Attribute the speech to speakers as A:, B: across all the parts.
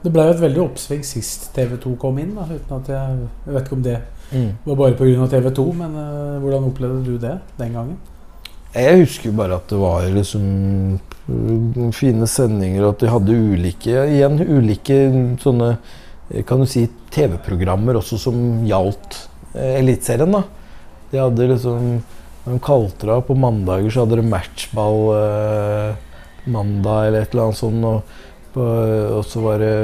A: Det ble jo et veldig oppsving sist TV2 kom inn. Da, uten at jeg, jeg vet ikke om det var bare pga. TV2, men uh, hvordan opplevde du det den gangen?
B: Jeg husker bare at det var liksom øh, fine sendinger, og at de hadde ulike igjen ulike sånne eh, kan du si TV-programmer også som gjaldt eh, Eliteserien. De hadde liksom de kalte det på mandager, så hadde de matchball eh, mandag eller et eller annet sånt. Og, og så var det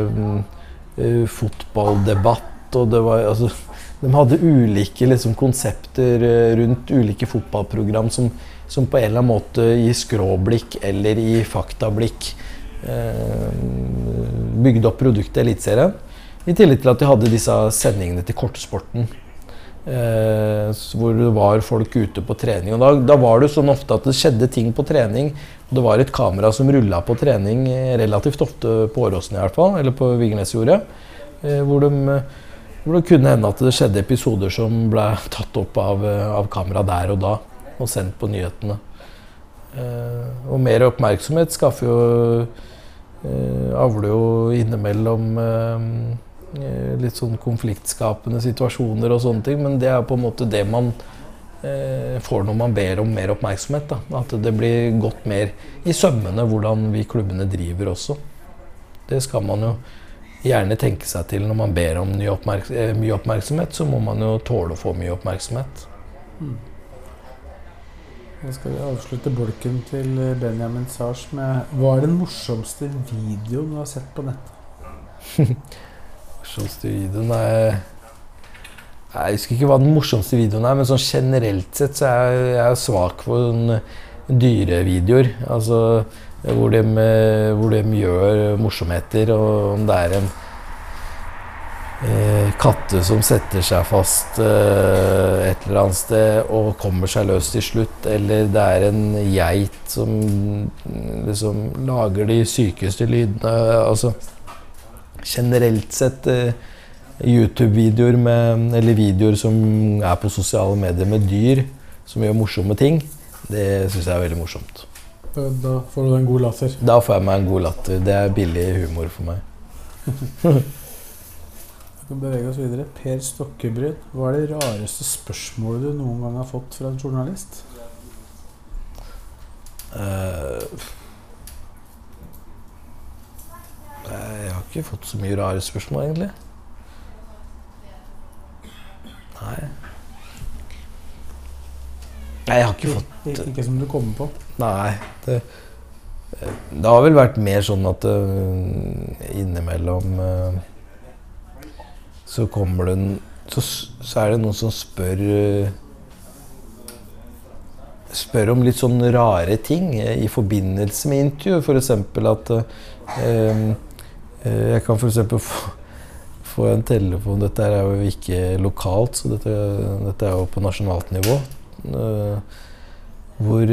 B: eh, fotballdebatt, og det var altså De hadde ulike liksom, konsepter eh, rundt ulike fotballprogram som, som på en eller annen måte i skråblikk eller i faktablikk eh, bygde opp produktet Eliteserien. I tillegg til at de hadde disse sendingene til kortsporten. Eh, hvor det var folk ute på trening. Og da, da var det sånn ofte at det skjedde ting på trening. Og det var et kamera som rulla på trening eh, relativt ofte på Åråsen i hvert fall, eller på Vigernesjordet. Eh, hvor, hvor det kunne hende at det skjedde episoder som ble tatt opp av, eh, av kamera der og da, og sendt på nyhetene. Og mer oppmerksomhet skaffer jo Avler jo innimellom litt sånn konfliktskapende situasjoner og sånne ting, men det er på en måte det man får når man ber om mer oppmerksomhet. Da. At det blir gått mer i sømmene hvordan vi klubbene driver også. Det skal man jo gjerne tenke seg til når man ber om eh, mye oppmerksomhet, så må man jo tåle å få mye oppmerksomhet.
A: Jeg skal vi avslutte bolken til Benjamin Sars med Hva er den morsomste videoen du har sett på nettet?
B: Morsomste videoen er Jeg husker ikke hva den morsomste videoen er, men sånn generelt sett så er jeg, jeg er svak for sånn dyrevideoer. Altså hvor de, hvor de gjør morsomheter, og om det er en eh, katte som setter seg fast eh, et eller annet sted og kommer seg løs til slutt, eller det er en geit som liksom lager de sykeste lydene. Altså generelt sett eh, YouTube-videoer med Eller videoer som er på sosiale medier med dyr som gjør morsomme ting. Det syns jeg er veldig morsomt.
A: Da, da får du en god latter.
B: Da får jeg meg en god latter. Det er billig humor for meg.
A: Vi kan bevege oss videre. Per Stokkebryd, hva er det rareste spørsmålet du noen gang har fått fra en journalist?
B: Uh, jeg har ikke fått så mye rare spørsmål, egentlig. Nei. Nei, jeg har ikke fått
A: Ikke, ikke som du kommer på.
B: Nei. Det, det har vel vært mer sånn at uh, innimellom uh, så kommer det en så, så er det noen som spør uh, Spør om litt sånn rare ting eh, i forbindelse med intervju. F.eks. at Jeg kan f.eks. få få en telefon Dette er jo ikke lokalt, så dette, dette er jo på nasjonalt nivå. øh, hvor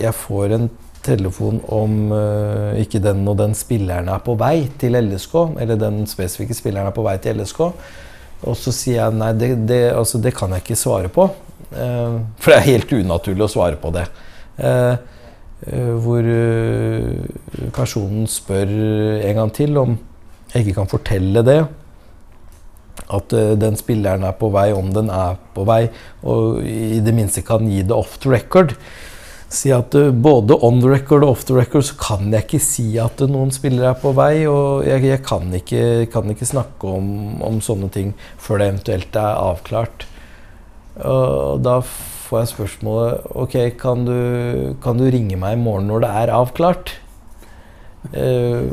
B: jeg får en telefon om øh, ikke den og den spilleren er på vei til LSK, eller den spesifikke spilleren er på vei til LSK. Og så sier jeg nei, det, det, altså, det kan jeg ikke svare på. Eh, for det er helt unaturlig å svare på det. Eh, eh, hvor personen spør en gang til om jeg ikke kan fortelle det. At øh, den spilleren er på vei, om den er på vei, og i det minste kan gi det off the record. Si at øh, både on the record og off the record så kan jeg ikke si at øh, noen spillere er på vei, og jeg, jeg kan, ikke, kan ikke snakke om, om sånne ting før det eventuelt er avklart. Og da får jeg spørsmålet Ok, kan du, kan du ringe meg i morgen når det er avklart? Eh,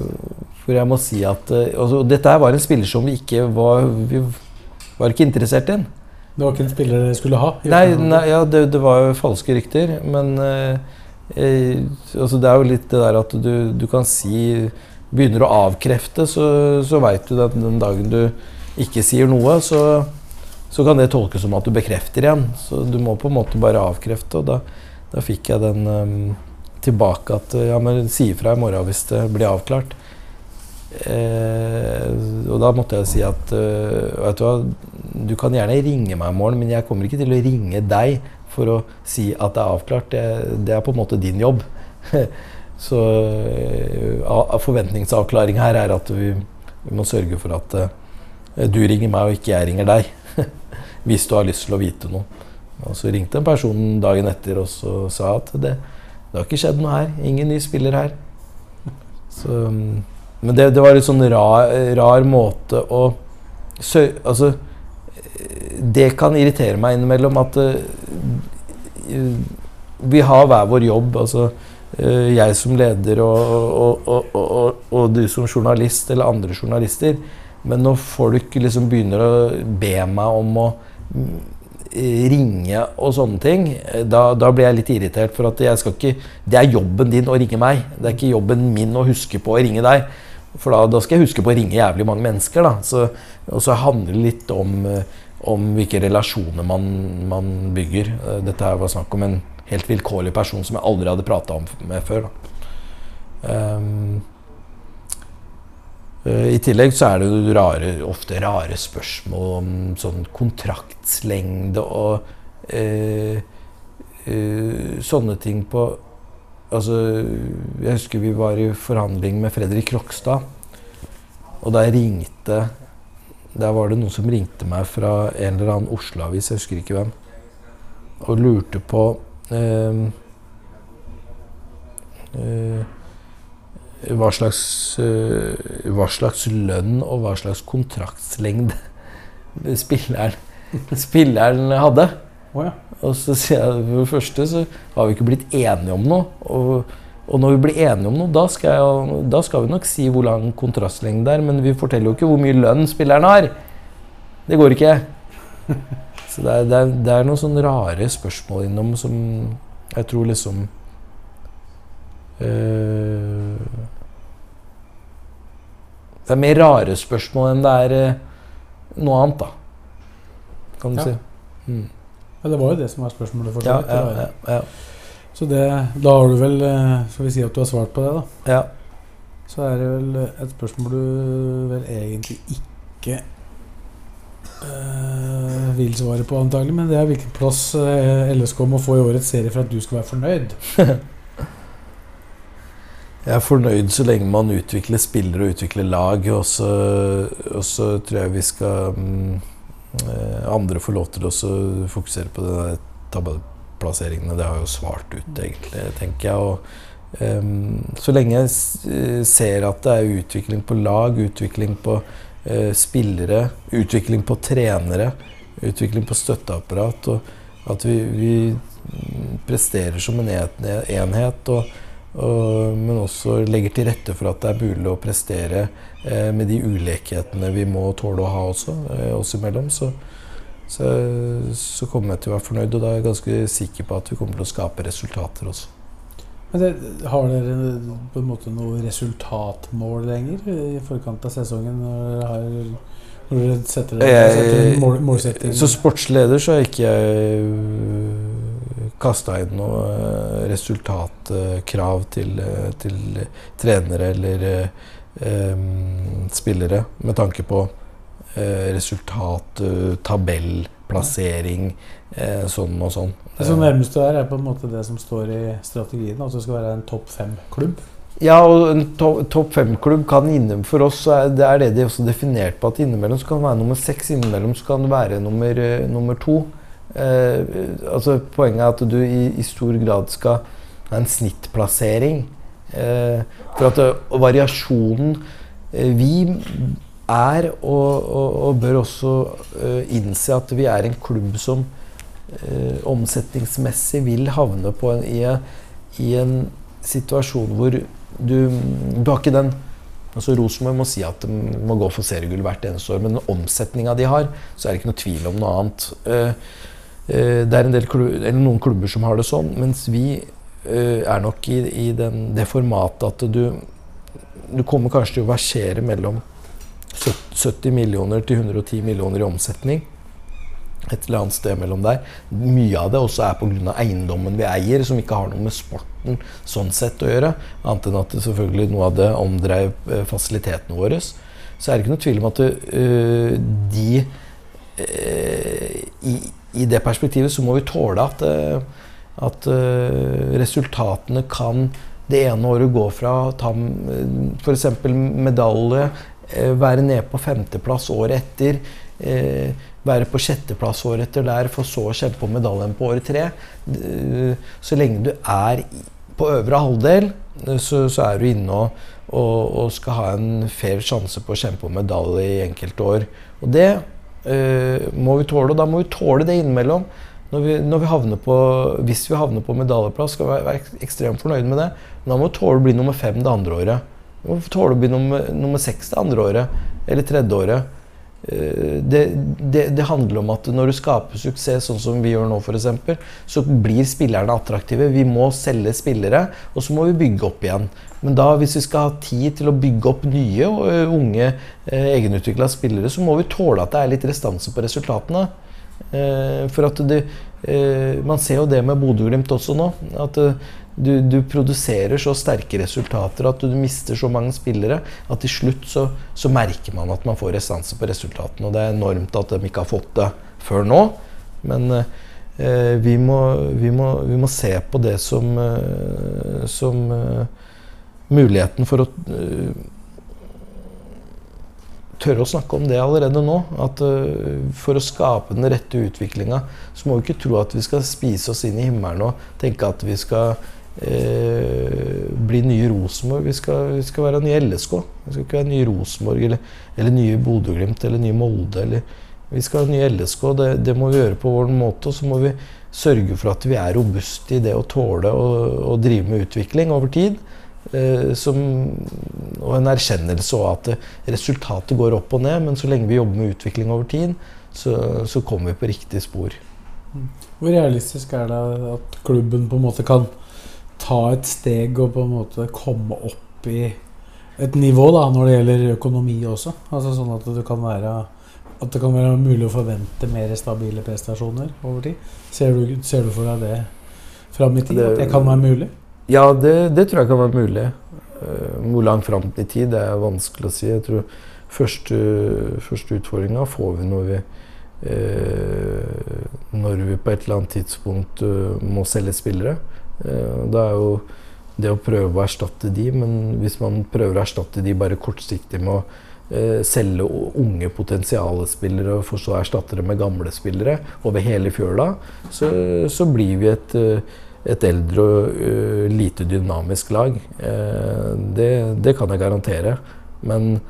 B: hvor jeg må si at eh, altså, Dette her var en spiller som vi ikke var Vi var ikke interessert i.
A: Det var ikke en spiller dere skulle ha?
B: Nei, nei ja, det, det var jo falske rykter. Men eh, eh, altså det er jo litt det der at du, du kan si begynner å avkrefte, så, så veit du at den dagen du ikke sier noe, så, så kan det tolkes som at du bekrefter igjen. Så du må på en måte bare avkrefte. Og da, da fikk jeg den um, tilbake at ja, men si ifra i morgen hvis det blir avklart. Eh, og da måtte jeg si at uh, du du kan gjerne ringe meg i morgen, men jeg kommer ikke til å ringe deg for å si at det er avklart. Det, det er på en måte din jobb. Så uh, forventningsavklaring her er at vi, vi må sørge for at uh, du ringer meg, og ikke jeg ringer deg. Hvis du har lyst til å vite noe. Og så ringte en person dagen etter og sa at det, det har ikke skjedd noe her. Ingen ny spiller her. Så, men det, det var en sånn rar, rar måte å sø, Altså Det kan irritere meg innimellom at uh, vi har hver vår jobb. Altså uh, jeg som leder og, og, og, og, du som journalist eller andre journalister. Men når folk liksom begynner å be meg om å ringe og sånne ting, da, da, blir jeg litt irritert. For at jeg skal ikke, det er jobben din å ringe meg. Det er ikke jobben min å huske på å ringe deg. For da, da skal jeg huske på å ringe jævlig mange mennesker. da. Så, og så handler det litt om, om hvilke relasjoner man, man, bygger. Dette her var snakk om en helt vilkårlig person som jeg aldri hadde prata med før. Um, Eh, I tillegg så er det rare, ofte rare spørsmål om sånn kontraktslengde og uh, uh, sånne ting på Altså, jeg husker vi var i forhandling med Fredrik Krokstad. Og da ringte Der var det noen som ringte meg fra en eller annen Oslo-avis, jeg husker ikke hvem, og lurte på eh, eh, hva slags, eh, hva slags lønn og hva slags kontraktslengde spilleren, spilleren hadde. Oh, ja. Og så sier jeg for det første så har vi ikke blitt enige om noe. Og, og når vi blir enige om noe, da skal, jeg, da skal, vi nok si hvor lang kontrastlengde det er. Men vi forteller jo ikke hvor mye lønn spilleren har. Det går ikke. Så det er, det er, det er noen sånne rare spørsmål innom som jeg tror liksom øh, det er mer rare spørsmål enn det er øh, noe annet, da. Kan du
A: ja.
B: si. Mm.
A: Ja, det var jo det som var spørsmålet. for
B: ja, ja, ja,
A: Så det, da har du vel eh, Skal vi si at du har svart på det, da?
B: Ja.
A: Så er det vel et spørsmål du vel egentlig ikke øh, vil svare på, antagelig. Men det er hvilken plass LSK må få i årets serie for at du skal være fornøyd.
B: Jeg er fornøyd så lenge man utvikler spillere og utvikler lag. Og så, og så tror jeg vi skal um, Andre får lov til å fokusere på de tabellplasseringene. Det har jo svart ut, egentlig, tenker jeg. Og, um, så lenge jeg ser at det er utvikling på lag, utvikling på uh, spillere, utvikling på trenere, utvikling på støtteapparat, og at vi, vi presterer som en enhet. og, men også legger til rette for at det er mulig å prestere eh, med de ulikhetene vi må tåle å ha også, eh, oss imellom. Så, så, så, kommer jeg til å være fornøyd, og da er jeg ganske sikker på at vi kommer til å skape resultater også.
A: Men det, Har dere på en måte noe resultatmål lenger i forkant av sesongen? Når dere har når dere setter, setter mål, målsetting?
B: Som sportsleder så har ikke jeg kasta inn noe eh, resultatkrav til, eh, til trenere eller um, spillere med tanke på resultat, tabell, plassering, sånn og sånn.
A: Det som nærmest du er, er på en måte det som står i strategien, at det skal være en topp fem-klubb?
B: Ja, og en topp to fem-klubb kan for oss det er det de også definert på at innimellom så kan det være nummer seks, innimellom så kan det være nummer, nummer to. Uh, altså Poenget er at du i, i, stor grad skal ha en snittplassering. Uh, for at variasjonen Vi er og, og, og, bør også innse at vi er en klubb som omsetningsmessig vil havne på en, i, i, en situasjon hvor du, du har ikke den altså Rosenborg må si at de må gå for seriegull hvert eneste år, men omsetninga de har, så er det ikke noe tvil om noe annet. Uh, Eh, det er klubber, noen klubber som har det sånn, mens vi eh, er nok i, i den, det formatet at du du kommer kanskje til å versere mellom 70 millioner til 110 millioner i omsetning. Et eller annet sted mellom der. Mye av det også er pga. eiendommen vi eier, som ikke har noe med sporten sånn sett å gjøre. Annet enn at det selvfølgelig noe av det omdreiv eh, fasilitetene våre. Så er det ikke noe tvil om at uh, de uh, i, i, det perspektivet så må vi tåle at, uh, at resultatene kan det ene året gå fra å ta f.eks. medalje, være nede på femteplass året etter være på sjetteplass året etter der, for så å kjempe om medaljen på året tre. Så lenge du er på øvre halvdel, så, så er du inne og, og, og, skal ha en fair sjanse på å kjempe om medalje i enkelte år. Og det øh, må vi tåle, og da må vi tåle det innimellom. Når vi, når vi på, hvis vi havner på medaljeplass, skal vi være ekstremt fornøyd med det. Men da må vi tåle å bli nummer fem det andre året. Vi må tåle å bli nummer, nummer seks det andre året. Eller tredje året. Eh, det, det, det, handler om at når du skaper suksess, sånn som vi gjør nå f.eks., så blir spillerne attraktive. Vi må selge spillere, og så må vi bygge opp igjen. Men da, hvis vi skal ha tid til å bygge opp nye og eh, unge eh, egenutvikla spillere, så må vi tåle at det er litt restanse på resultatene. For at det, Man ser jo det med Bodø-Glimt også nå. At du, du, produserer så sterke resultater at du mister så mange spillere at til slutt så, så merker man at man får restanse på resultatene. Og det er enormt at de ikke har fått det før nå. Men eh, vi, må, vi, må, vi, må, se på det som, eh, som eh, muligheten for å eh, tørre å snakke om det allerede nå. At uh, For å skape den rette utviklinga, så må vi ikke tro at vi skal spise oss inn i himmelen og tenke at vi skal eh, bli nye Rosenborg. Vi, vi, skal være nye LSK. Vi skal ikke være nye Rosenborg eller, eller nye Bodø-Glimt eller nye Molde. Eller, vi skal være nye LSK. Det, det, må vi gjøre på vår måte. Og så må vi sørge for at vi er robuste i det å tåle å drive med utvikling over tid. Eh, som, og en erkjennelse av at resultatet går opp og ned, men så lenge vi jobber med utvikling over tid, så, så kommer vi på riktig spor.
A: Hvor realistisk er det at klubben på en måte kan ta et steg og på en måte komme opp i et nivå da, når det gjelder økonomi også. Altså Sånn at det kan være at det kan være mulig å forvente mer stabile prestasjoner over tid. Ser du, ser du for deg det fram i tid? Det, at det kan være mulig?
B: Ja, det, det tror jeg kan være mulig. Uh, hvor langt fram i tid det er vanskelig å si. Jeg tror Første, første utfordringa får vi når vi eh, når vi på et eller annet tidspunkt uh, må selge spillere. Eh, da er jo det å prøve å erstatte de, men hvis man prøver å erstatte de bare kortsiktig med å eh, selge unge potensialspillere og for så erstatte dem med gamle spillere over hele fjøla, så, så blir vi et, eh, et eldre og lite dynamisk lag. Det, det, kan jeg garantere. Men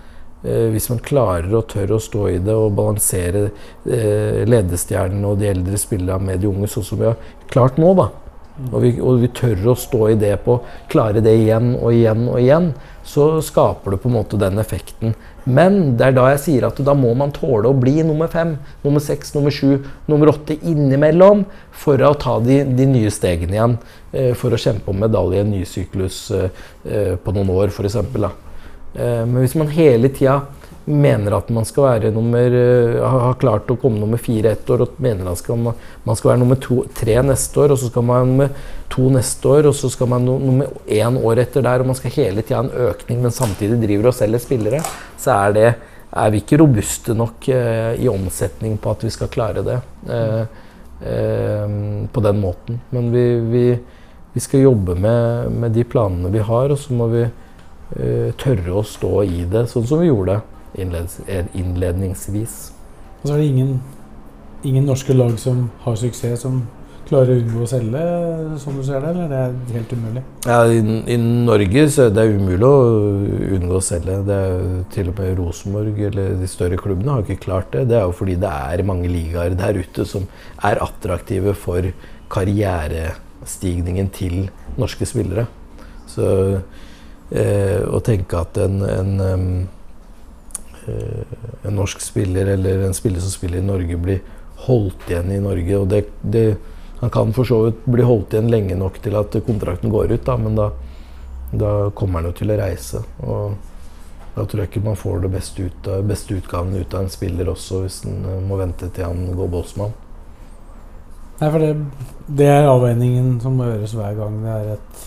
B: hvis man klarer og tør å stå i det og balansere ledestjernene og de eldre spillerne med de unge, sånn som vi har klart nå, da, og vi, og vi, tør å stå i det på klare det igjen og igjen og igjen, så skaper det på en måte den effekten. Men det er da jeg sier at da må man tåle å bli nummer fem, nummer seks, nummer sju, nummer åtte innimellom for å ta de, de nye stegene igjen. Eh, for å kjempe om medalje i en ny syklus eh, eh på noen år, f.eks. Eh, men hvis man hele tida mener at man skal være nummer uh, har klart å komme nummer fire ett år, og mener at skal man, man, skal være nummer to, tre neste år, og så skal man være nummer to neste år, og så skal man være nummer én år etter der, og man skal hele tida ha en økning, men samtidig driver og selger spillere, så er, det, er vi ikke robuste nok eh, i omsetning på at vi skal klare det uh, på den måten. Men vi, vi, vi skal jobbe med, med, de planene vi har, og så må vi tørre å stå i det, sånn som vi gjorde det innledningsvis.
A: Og så er det ingen, ingen, norske lag som har suksess, som klarer å unngå å selge, som du ser det, eller det er helt umulig?
B: Ja, i, i Norge så er det umulig å unngå å selge. Det er Til og med Rosenborg eller de større klubbene har ikke klart det. Det er jo fordi det er mange ligaer der ute som er attraktive for karrierestigningen til norske spillere. Så eh, å tenke at en, en en norsk spiller eller en spiller som spiller i Norge, blir holdt igjen i Norge. Og det, det, han kan for så vidt bli holdt igjen lenge nok til at kontrakten går ut, da, men da, Da kommer han jo til å reise. Og da tror jeg ikke man får det beste, ut av, beste utgaven ut av en spiller også, hvis en eh, må vente til han går bossmann.
A: Nei, for det, det er avveiningen som må gjøres hver gang det er et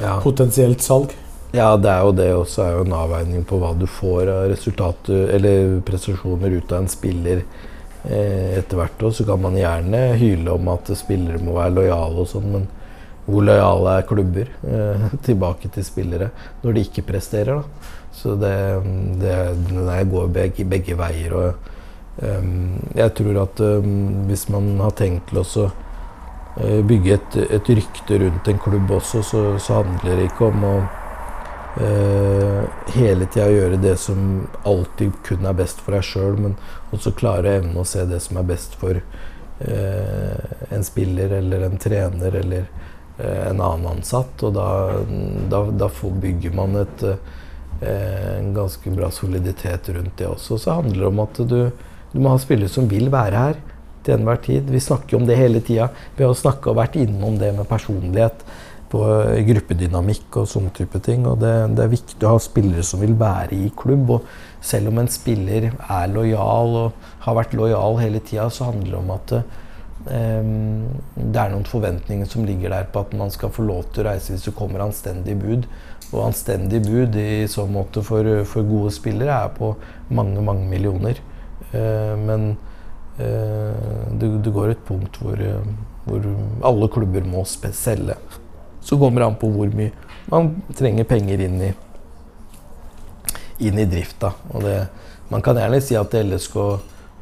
B: Ja.
A: potensielt salg.
B: Ja, det er jo det også er jo en avveining på hva du får av resultater eller prestasjoner ut av en spiller eh, etter hvert. Og så kan man gjerne hyle om at spillere må være lojale og sånn, men hvor lojale er klubber eh, tilbake til spillere når de ikke presterer? da? Så det, det, det går begge, begge veier. og um, Jeg tror at um, hvis man har tenkt til å uh, bygge et, et, rykte rundt en klubb også, så, så handler det ikke om å hele tida gjøre det som alltid kun er best for deg sjøl, men også klare evne å se det som er best for uh, en spiller eller en trener eller en annen ansatt. Og da, da, da bygger man et eh, en ganske bra soliditet rundt det også. Så handler det om at du, du må ha spillere som vil være her til enhver tid. Vi snakker om det hele tida. Vi har snakket og vært innom det med personlighet på eh, gruppedynamikk og sånne type ting. Og det, det, er viktig å ha spillere som vil være i klubb. Og selv om en spiller er lojal og har vært lojal hele tida, så handler det om at um, det er noen forventninger som ligger der på at man skal få lov til å reise hvis det kommer anstendig bud. Og anstendig bud i så måte for, for gode spillere er på mange, mange millioner. Eh, men eh, det, det, går et punkt hvor, hvor, alle klubber må selge. Så kommer det an på hvor mye man trenger penger inn i, inn i drifta. Og det, man kan gjerne si at LSK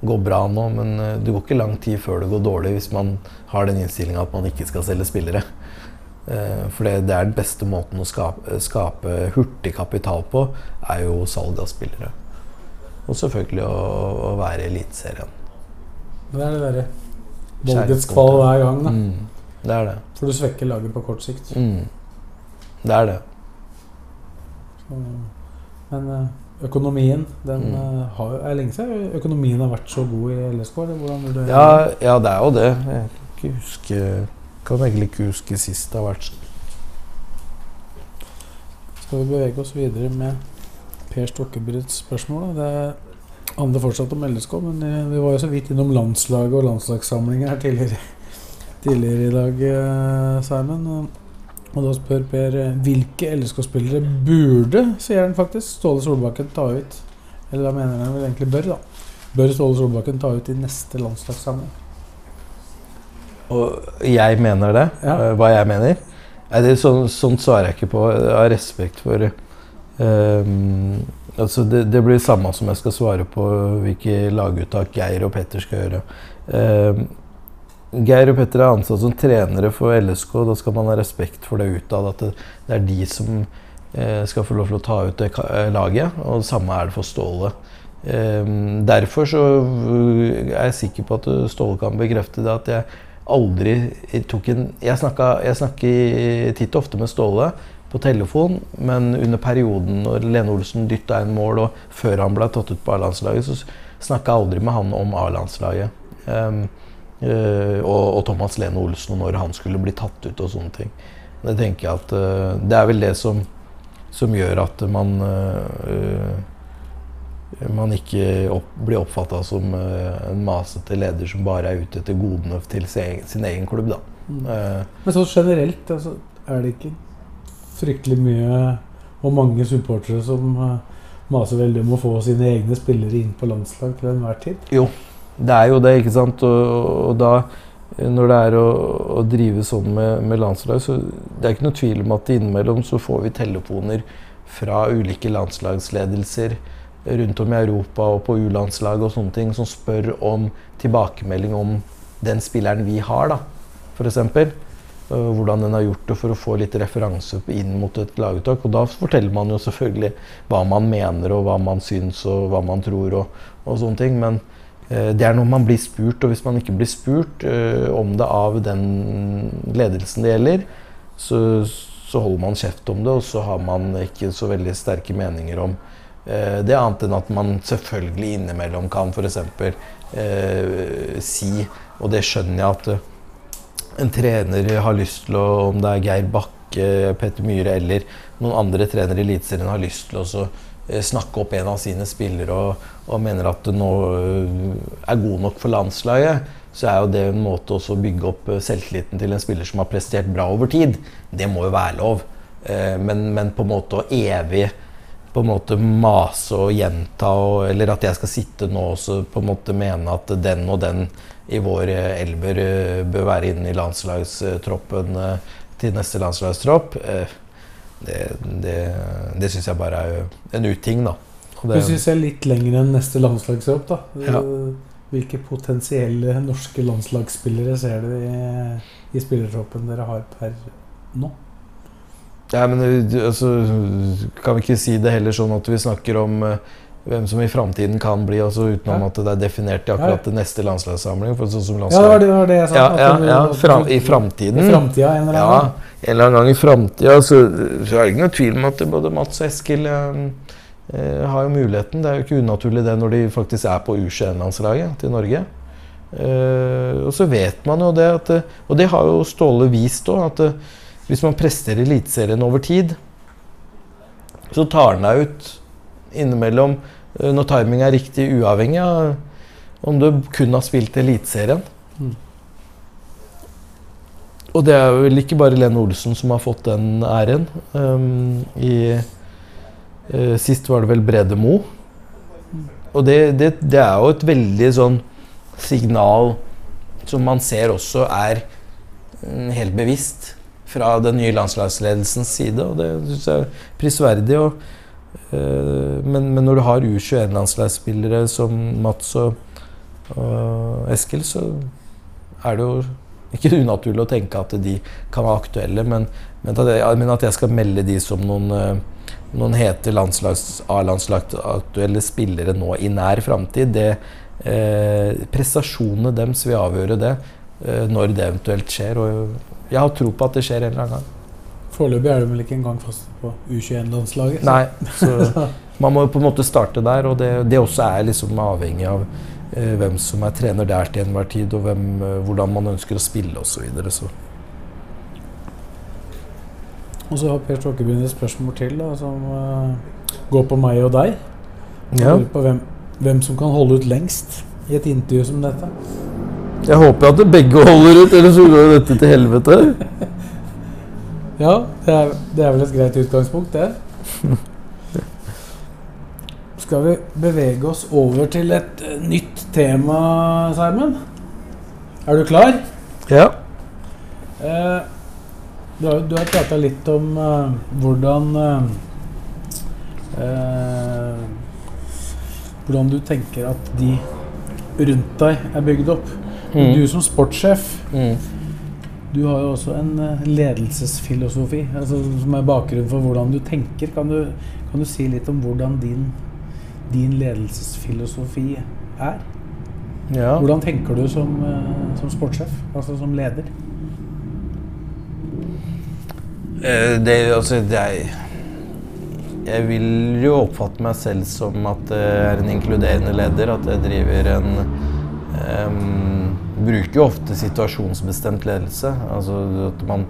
B: går bra nå, men eh, det går ikke lang tid før det går dårlig hvis man har den innstillinga at man ikke skal selge spillere. Eh, for det, det, er den beste måten å skape, skape, hurtig kapital på, er jo salg av spillere. Og selvfølgelig å, å være i Eliteserien.
A: Det er det derre valgets kval hver gang, da.
B: Mm, det er det.
A: For du svekker laget på kort sikt.
B: Mm, det er det.
A: Så, men eh, økonomien den mm. Eh, har, er lenge siden økonomien har vært så god i LSK? Eller
B: ja, ja, det er jo det. Jeg kan ikke huske kan egentlig ikke huske sist det har vært sånn.
A: Skal vi bevege oss videre med Per Stokkebryts spørsmål? Det handler fortsatt om LSK, men eh, vi var jo så vidt innom landslaget og landslagssamlinger her tidligere, tidligere i dag, eh, Simon. Og da spør Per eh, hvilke LSK-spillere burde, sier han faktisk, Ståle Solbakken ta ut? Eller da mener han vel egentlig bør, da. Bør Ståle Solbakken ta ut i neste landslagssamling?
B: Og jeg mener det. Ja. Uh, hva jeg mener. Nei, det, sånn, sånt svarer jeg ikke på. Har respekt for um, altså det, det, blir samme som jeg skal svare på hvilke laguttak Geir og Petter skal gjøre. Um, Geir og Petter er ansatt som trenere for LSK. Da skal man ha respekt for det utad. At det, er de som eh, skal få lov til å ta ut det eh, laget. Og det samme er det for Ståle. Um, derfor så er jeg sikker på at Ståle kan bekrefte det. At jeg aldri tok en Jeg, snakka, jeg snakker titt og ofte med Ståle på telefon, men under perioden når Lene Olsen dytta inn mål, og før han ble tatt ut på A-landslaget, så snakka jeg aldri med han om A-landslaget. Uh, og, Thomas Lene Olsen, når han skulle bli tatt ut og sånne ting. Det tenker jeg at uh, Det er vel det som, som gjør at man uh, man ikke opp, blir oppfatta som en masete leder som bare er ute etter godene til sin, sin egen klubb. Da. Mm.
A: Men sånn generelt, altså, er det ikke fryktelig mye og mange supportere som maser veldig om å få sine egne spillere inn på landslag til enhver tid?
B: Jo, det er jo det, ikke sant. Og, og da, når det er å, å drive sånn med, med, landslag, så det er ikke noe tvil om at innimellom så får vi telefoner fra ulike landslagsledelser rundt om i Europa og på U-landslag og sånne ting som spør om tilbakemelding om den spilleren vi har, da, f.eks. Hvordan den har gjort det for å få litt referanse inn mot et laguttak. Og da forteller man jo selvfølgelig hva man mener og hva man syns og hva man tror og, og sånne ting. Men det er noe man blir spurt, og hvis man ikke blir spurt eh, om det av den ledelsen det gjelder, så, så holder man kjeft om det, og så har man ikke så veldig sterke meninger om Eh, det er annet enn at man selvfølgelig innimellom kan f.eks. Eh, si, og det skjønner jeg, at eh, en trener har lyst til å Om det er Geir Bakke Petter Myhre eller noen andre trenere i Eliteserien har lyst til å så, eh, snakke opp en av sine spillere og, og mener at det nå eh, er god nok for landslaget, så er jo det en måte å bygge opp eh, selvtilliten til en spiller som har prestert bra over tid. Det må jo være lov. Eh, men, men på en måte å evig på en måte mase og gjenta, og, eller at jeg skal sitte nå og på en måte mene at den og den i vår eh, elver eh, bør være inne i landslagstroppen eh, til neste landslagstropp, det, det, det syns jeg bare er en uting, da.
A: Det, du syns jeg er litt lenger enn neste landslagsjobb, da.
B: Ja.
A: Hvilke potensielle norske landslagsspillere ser du i, i spillertroppen dere har per nå?
B: Ja, men altså, Kan vi ikke si det heller sånn at vi snakker om uh, hvem som i framtiden kan bli, altså utenom ja. at det er definert i akkurat det neste landslagssamling. For sånn som
A: landslag. Ja, det var det, jeg sa.
B: Ja, ja, ja fram, I framtiden.
A: I framtida, en eller annen
B: gang. Ja, en eller annen gang i framtida. Så, så, er det ikke noe tvil om at både Mats og Eskil eh, eh, har jo muligheten. Det er jo ikke unaturlig det når de faktisk er på U21-landslaget til Norge. Eh, og så vet man jo det at Og det har jo Ståle vist òg, at hvis man prester Eliteserien over tid, så tar den deg ut innimellom eh, når timing er riktig, uavhengig av om du kun har spilt Eliteserien. Mm. Og det er vel ikke bare Lene Olsen som har fått den æren. Um, i, uh, sist var det vel Brede Mo. Og det, det, det, er jo et veldig sånn signal som man ser også er mm, helt bevisst fra den nye landslagsledelsens side, og det syns jeg er prisverdig. Og, men, men, når du har U21-landslagsspillere som Mats og, og, Eskil, så er det jo ikke unaturlig å tenke at de kan være aktuelle, men, men, at, jeg, men at jeg skal melde de som noen, uh, noen hete A-landslagsaktuelle spillere nå i nær framtid, det uh, Prestasjonene deres vil avgjøre det når det eventuelt skjer. og jeg har tro på at det skjer en eller annen gang.
A: Foreløpig er du vel ikke engang fast på U21-landslaget?
B: Nei, så man må på en måte starte der. Og det, det også er liksom avhengig av eh, hvem som er trener der til enhver tid, og hvem, eh, hvordan man ønsker å spille osv. Så, videre, så.
A: Og så har Per Tråkebyen et spørsmål til da, som eh, går på meg og deg.
B: Ja.
A: På hvem, hvem som kan holde ut lengst i et intervju som dette.
B: Jeg håper at begge holder ut, ellers så går dette til helvete.
A: Ja, det er, det er vel et greit utgangspunkt, det. Skal vi bevege oss over til et uh, nytt tema, Simon? Er du klar?
B: Ja.
A: Eh, du har, du har prata litt om eh, hvordan Hvordan du tenker at de rundt deg er bygd opp. Mm. Du som sportssjef mm. Du har jo også en eh, ledelsesfilosofi altså, som er bakgrunnen for hvordan du tenker. Kan du, kan du si litt om hvordan din, din ledelsesfilosofi er?
B: Ja.
A: Hvordan tenker du som, eh, som sportssjef, altså som leder?
B: Eh, det, altså, er jeg vil jo oppfatte meg selv som at jeg er en inkluderende leder. At jeg driver en um, bruker jo ofte situasjonsbestemt ledelse. Altså at man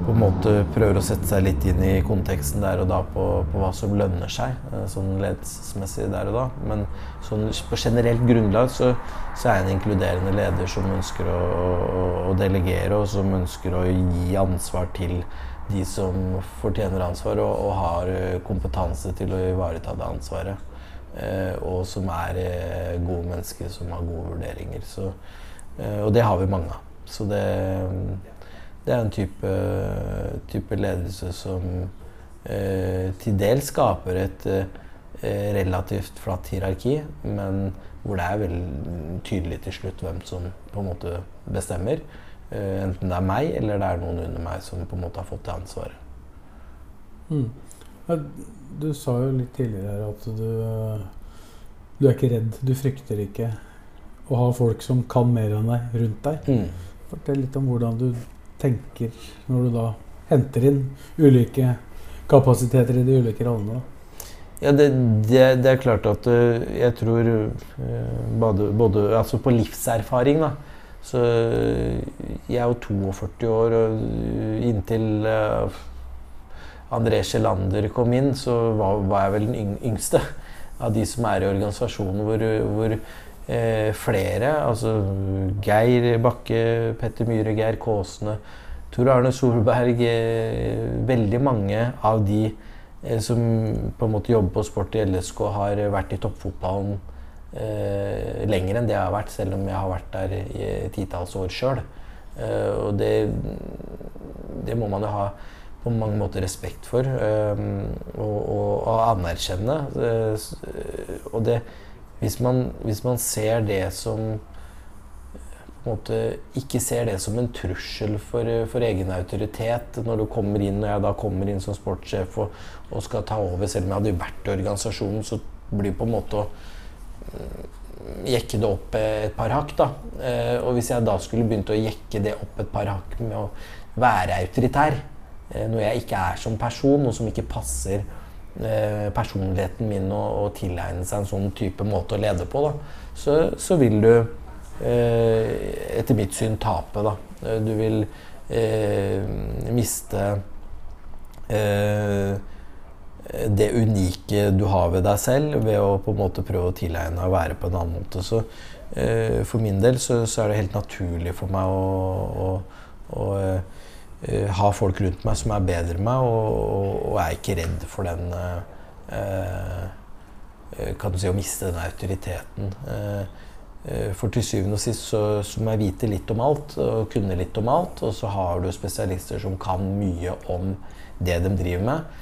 B: på en måte prøver å sette seg litt inn i konteksten der og da på, på hva som lønner seg eh, sånn ledelsesmessig der og da. Men sånn, på generelt grunnlag så, så, er jeg en inkluderende leder som ønsker å, å, å, delegere, og som ønsker å gi ansvar til de som fortjener ansvar, og, og har eh, kompetanse til å ivareta det ansvaret. Eh, og som er eh, gode mennesker som har gode vurderinger. Så og det har vi mange av. Så det, det er en type, type ledelse som eh, til dels skaper et eh, relativt flatt hierarki, men hvor det er veldig tydelig til slutt hvem som på en måte bestemmer. Eh, enten det er meg eller det er noen under meg som på en måte har fått det ansvaret.
A: Mm. Du sa jo litt tidligere at du, du er ikke redd, du frykter ikke å ha folk som kan mer enn deg, rundt deg. Mm. Fortell litt om hvordan du tenker når du da henter inn ulike kapasiteter i de ulike rollene.
B: Ja, det, det, det, er klart at uh, jeg tror uh, både, både, Altså på livserfaring, da, Så jeg er jo 42 år, og inntil André Sjelander kom inn, så var, var, jeg vel den yngste av de som er i organisasjonen, hvor, hvor eh, flere, altså Geir Bakke, Petter Myhre, Geir Kåsne, Tor Arne Solberg eh, Veldig mange av de eh, som på en måte jobber på sport i LSK, har vært i toppfotballen eh, lenger enn det jeg har vært, selv om jeg har vært der i titalls år sjøl. Eh, og det, det må man jo ha på mange måter respekt for um, og, og, og, anerkjenne. Og det hvis man, hvis man, ser det som måte ikke ser det som en trussel for, for, egen autoritet når du kommer inn, og jeg da kommer inn som sportssjef og, og skal ta over, selv om jeg hadde vært i organisasjonen, så blir det på en måte å mm, jekke det opp et par hakk. da. Eh, og hvis jeg da skulle begynt å jekke det opp et par hakk med å være autoritær, Eh, noe jeg ikke er som person, noe som ikke passer personligheten min å, å tilegne seg en sånn type måte å lede på, da, så, så vil du eh, etter mitt syn tape. Da. Du vil eh, miste eh, det unike du har ved deg selv, ved å på en måte prøve å tilegne deg å være på en annen måte. Så eh, for min del så, så, er det helt naturlig for meg å, å, å ha folk rundt meg som er bedre enn meg, og, og, og, er ikke redd for den uh, Kan du si å miste den autoriteten. for til syvende og sist så, så, må jeg vite litt om alt og kunne litt om alt. Og så har du spesialister som kan mye om det de driver med.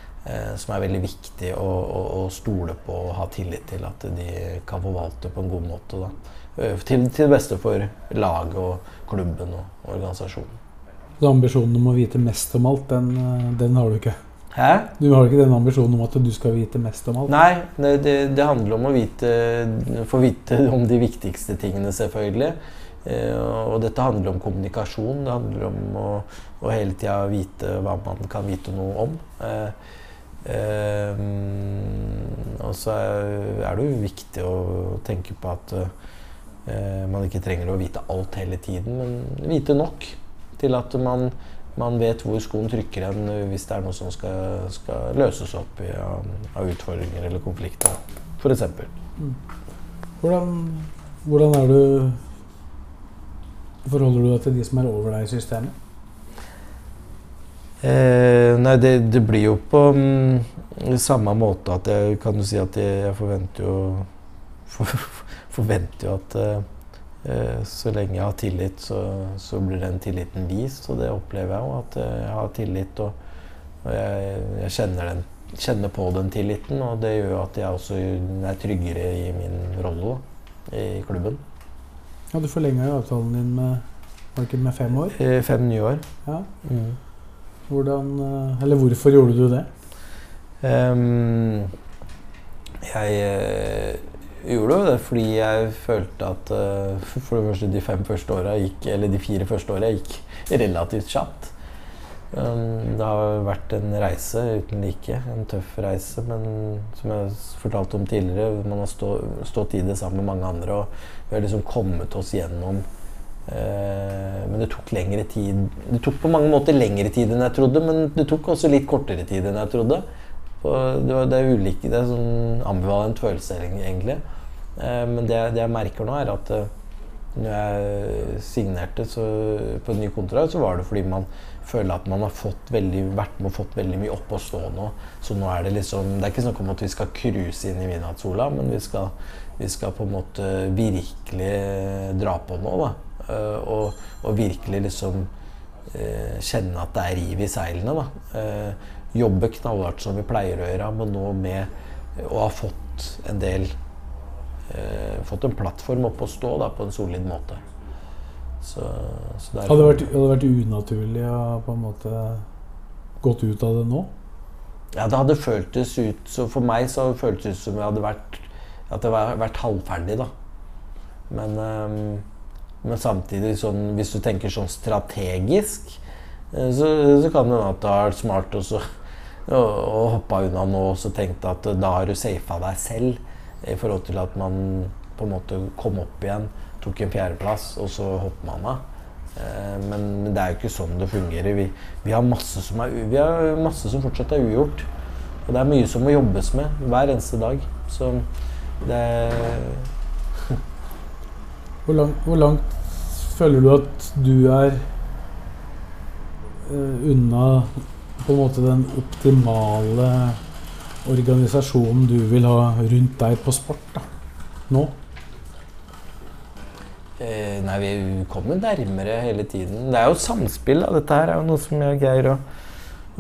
B: som er veldig viktig å, å, å, stole på og ha tillit til at de kan forvalte på en god måte. Til, til beste for laget og klubben og organisasjonen.
A: Så ambisjonen om å vite mest om alt, den, eh, den, har du ikke?
B: Hæ?
A: Du har ikke den ambisjonen om at du skal vite mest om alt?
B: Nei, det, det, det handler om å vite, få vite om de viktigste tingene, selvfølgelig. Eh, og dette handler om kommunikasjon. Det handler om å, å hele tida vite hva man kan vite noe om. Eh, eh, og så er, det jo viktig å tenke på at man ikke trenger å vite alt hele tiden, men vite nok til at man, man vet hvor skoen trykker hen hvis det er noe som skal, skal løses opp i, av, av, utfordringer eller konflikter, f.eks. Mm.
A: Hvordan, hvordan er du Forholder du deg til de som er over deg i systemet?
B: Eh, nei, det, det, blir jo på mm, samme måte at jeg kan jo si at jeg, jeg forventer jo for, forventer jo at Eh, så lenge jeg har tillit, så, så, blir den tilliten vist. Og det opplever jeg jo, at jeg har tillit. Og, og jeg, jeg kjenner, den, kjenner, på den tilliten, og det gjør at jeg også er tryggere i min rolle i klubben.
A: Ja, Du forlenga jo avtalen din med, med fem år?
B: Eh, fem nye år.
A: Ja. Mm. Hvordan, eh, eller hvorfor gjorde du det? Um,
B: jeg gjorde jo det fordi jeg følte at uh, for det første de fem første åra gikk Eller de fire første åra gikk relativt kjapt. Um, det har vært en reise uten like. En tøff reise, men som jeg fortalte om tidligere, man har stå, stått i det sammen med mange andre, og vi har liksom kommet oss gjennom uh, Men det tok lengre tid. Det tok på mange måter lengre tid enn jeg trodde, men det tok også litt kortere tid enn jeg trodde. Det, er ulike, det er sånn ambivalent følelse, egentlig. Eh, men det, det, jeg merker nå, er at eh, når jeg signerte på en ny kontrakt, så var det fordi man føler at man har fått veldig, vært med og fått veldig mye opp og stå nå. Så nå er det liksom Det er ikke snakk om at vi skal cruise inn i midnattssola, men vi skal, vi skal, på en måte virkelig dra på nå, da. Eh, og, og virkelig liksom kjenne at det er riv i seilene, da jobbe knallhardt som vi pleier å gjøre, men nå med å ha fått en del eh, Fått en plattform opp å stå da, på en solid måte. Så,
A: så hadde, det vært, hadde det vært unaturlig å på en måte gått ut av det nå?
B: Ja, det hadde føltes ut så For meg så føltes det ut som jeg hadde vært at jeg hadde vært halvferdig, da. Men, um, men samtidig, sånn, hvis du tenker sånn strategisk, eh, så, så kan det hende at det har vært smart også og hoppa unna nå og så tenkte at da har du safa deg selv i forhold til at man på en måte kom opp igjen tok en fjerdeplass, og så hopper man av. Eh, men det er jo ikke sånn det fungerer. Vi, vi, har masse som er, vi har masse som fortsatt er ugjort. Og det er mye som må jobbes med hver eneste dag. Så det
A: hvor, langt, hvor langt føler du at du er uh, unna på en måte den optimale organisasjonen du vil ha rundt deg på sport da, nå?
B: Eh, nei, vi kommer nærmere hele tiden. Det er jo samspill. Da. Dette her er jo noe som jeg Geir og,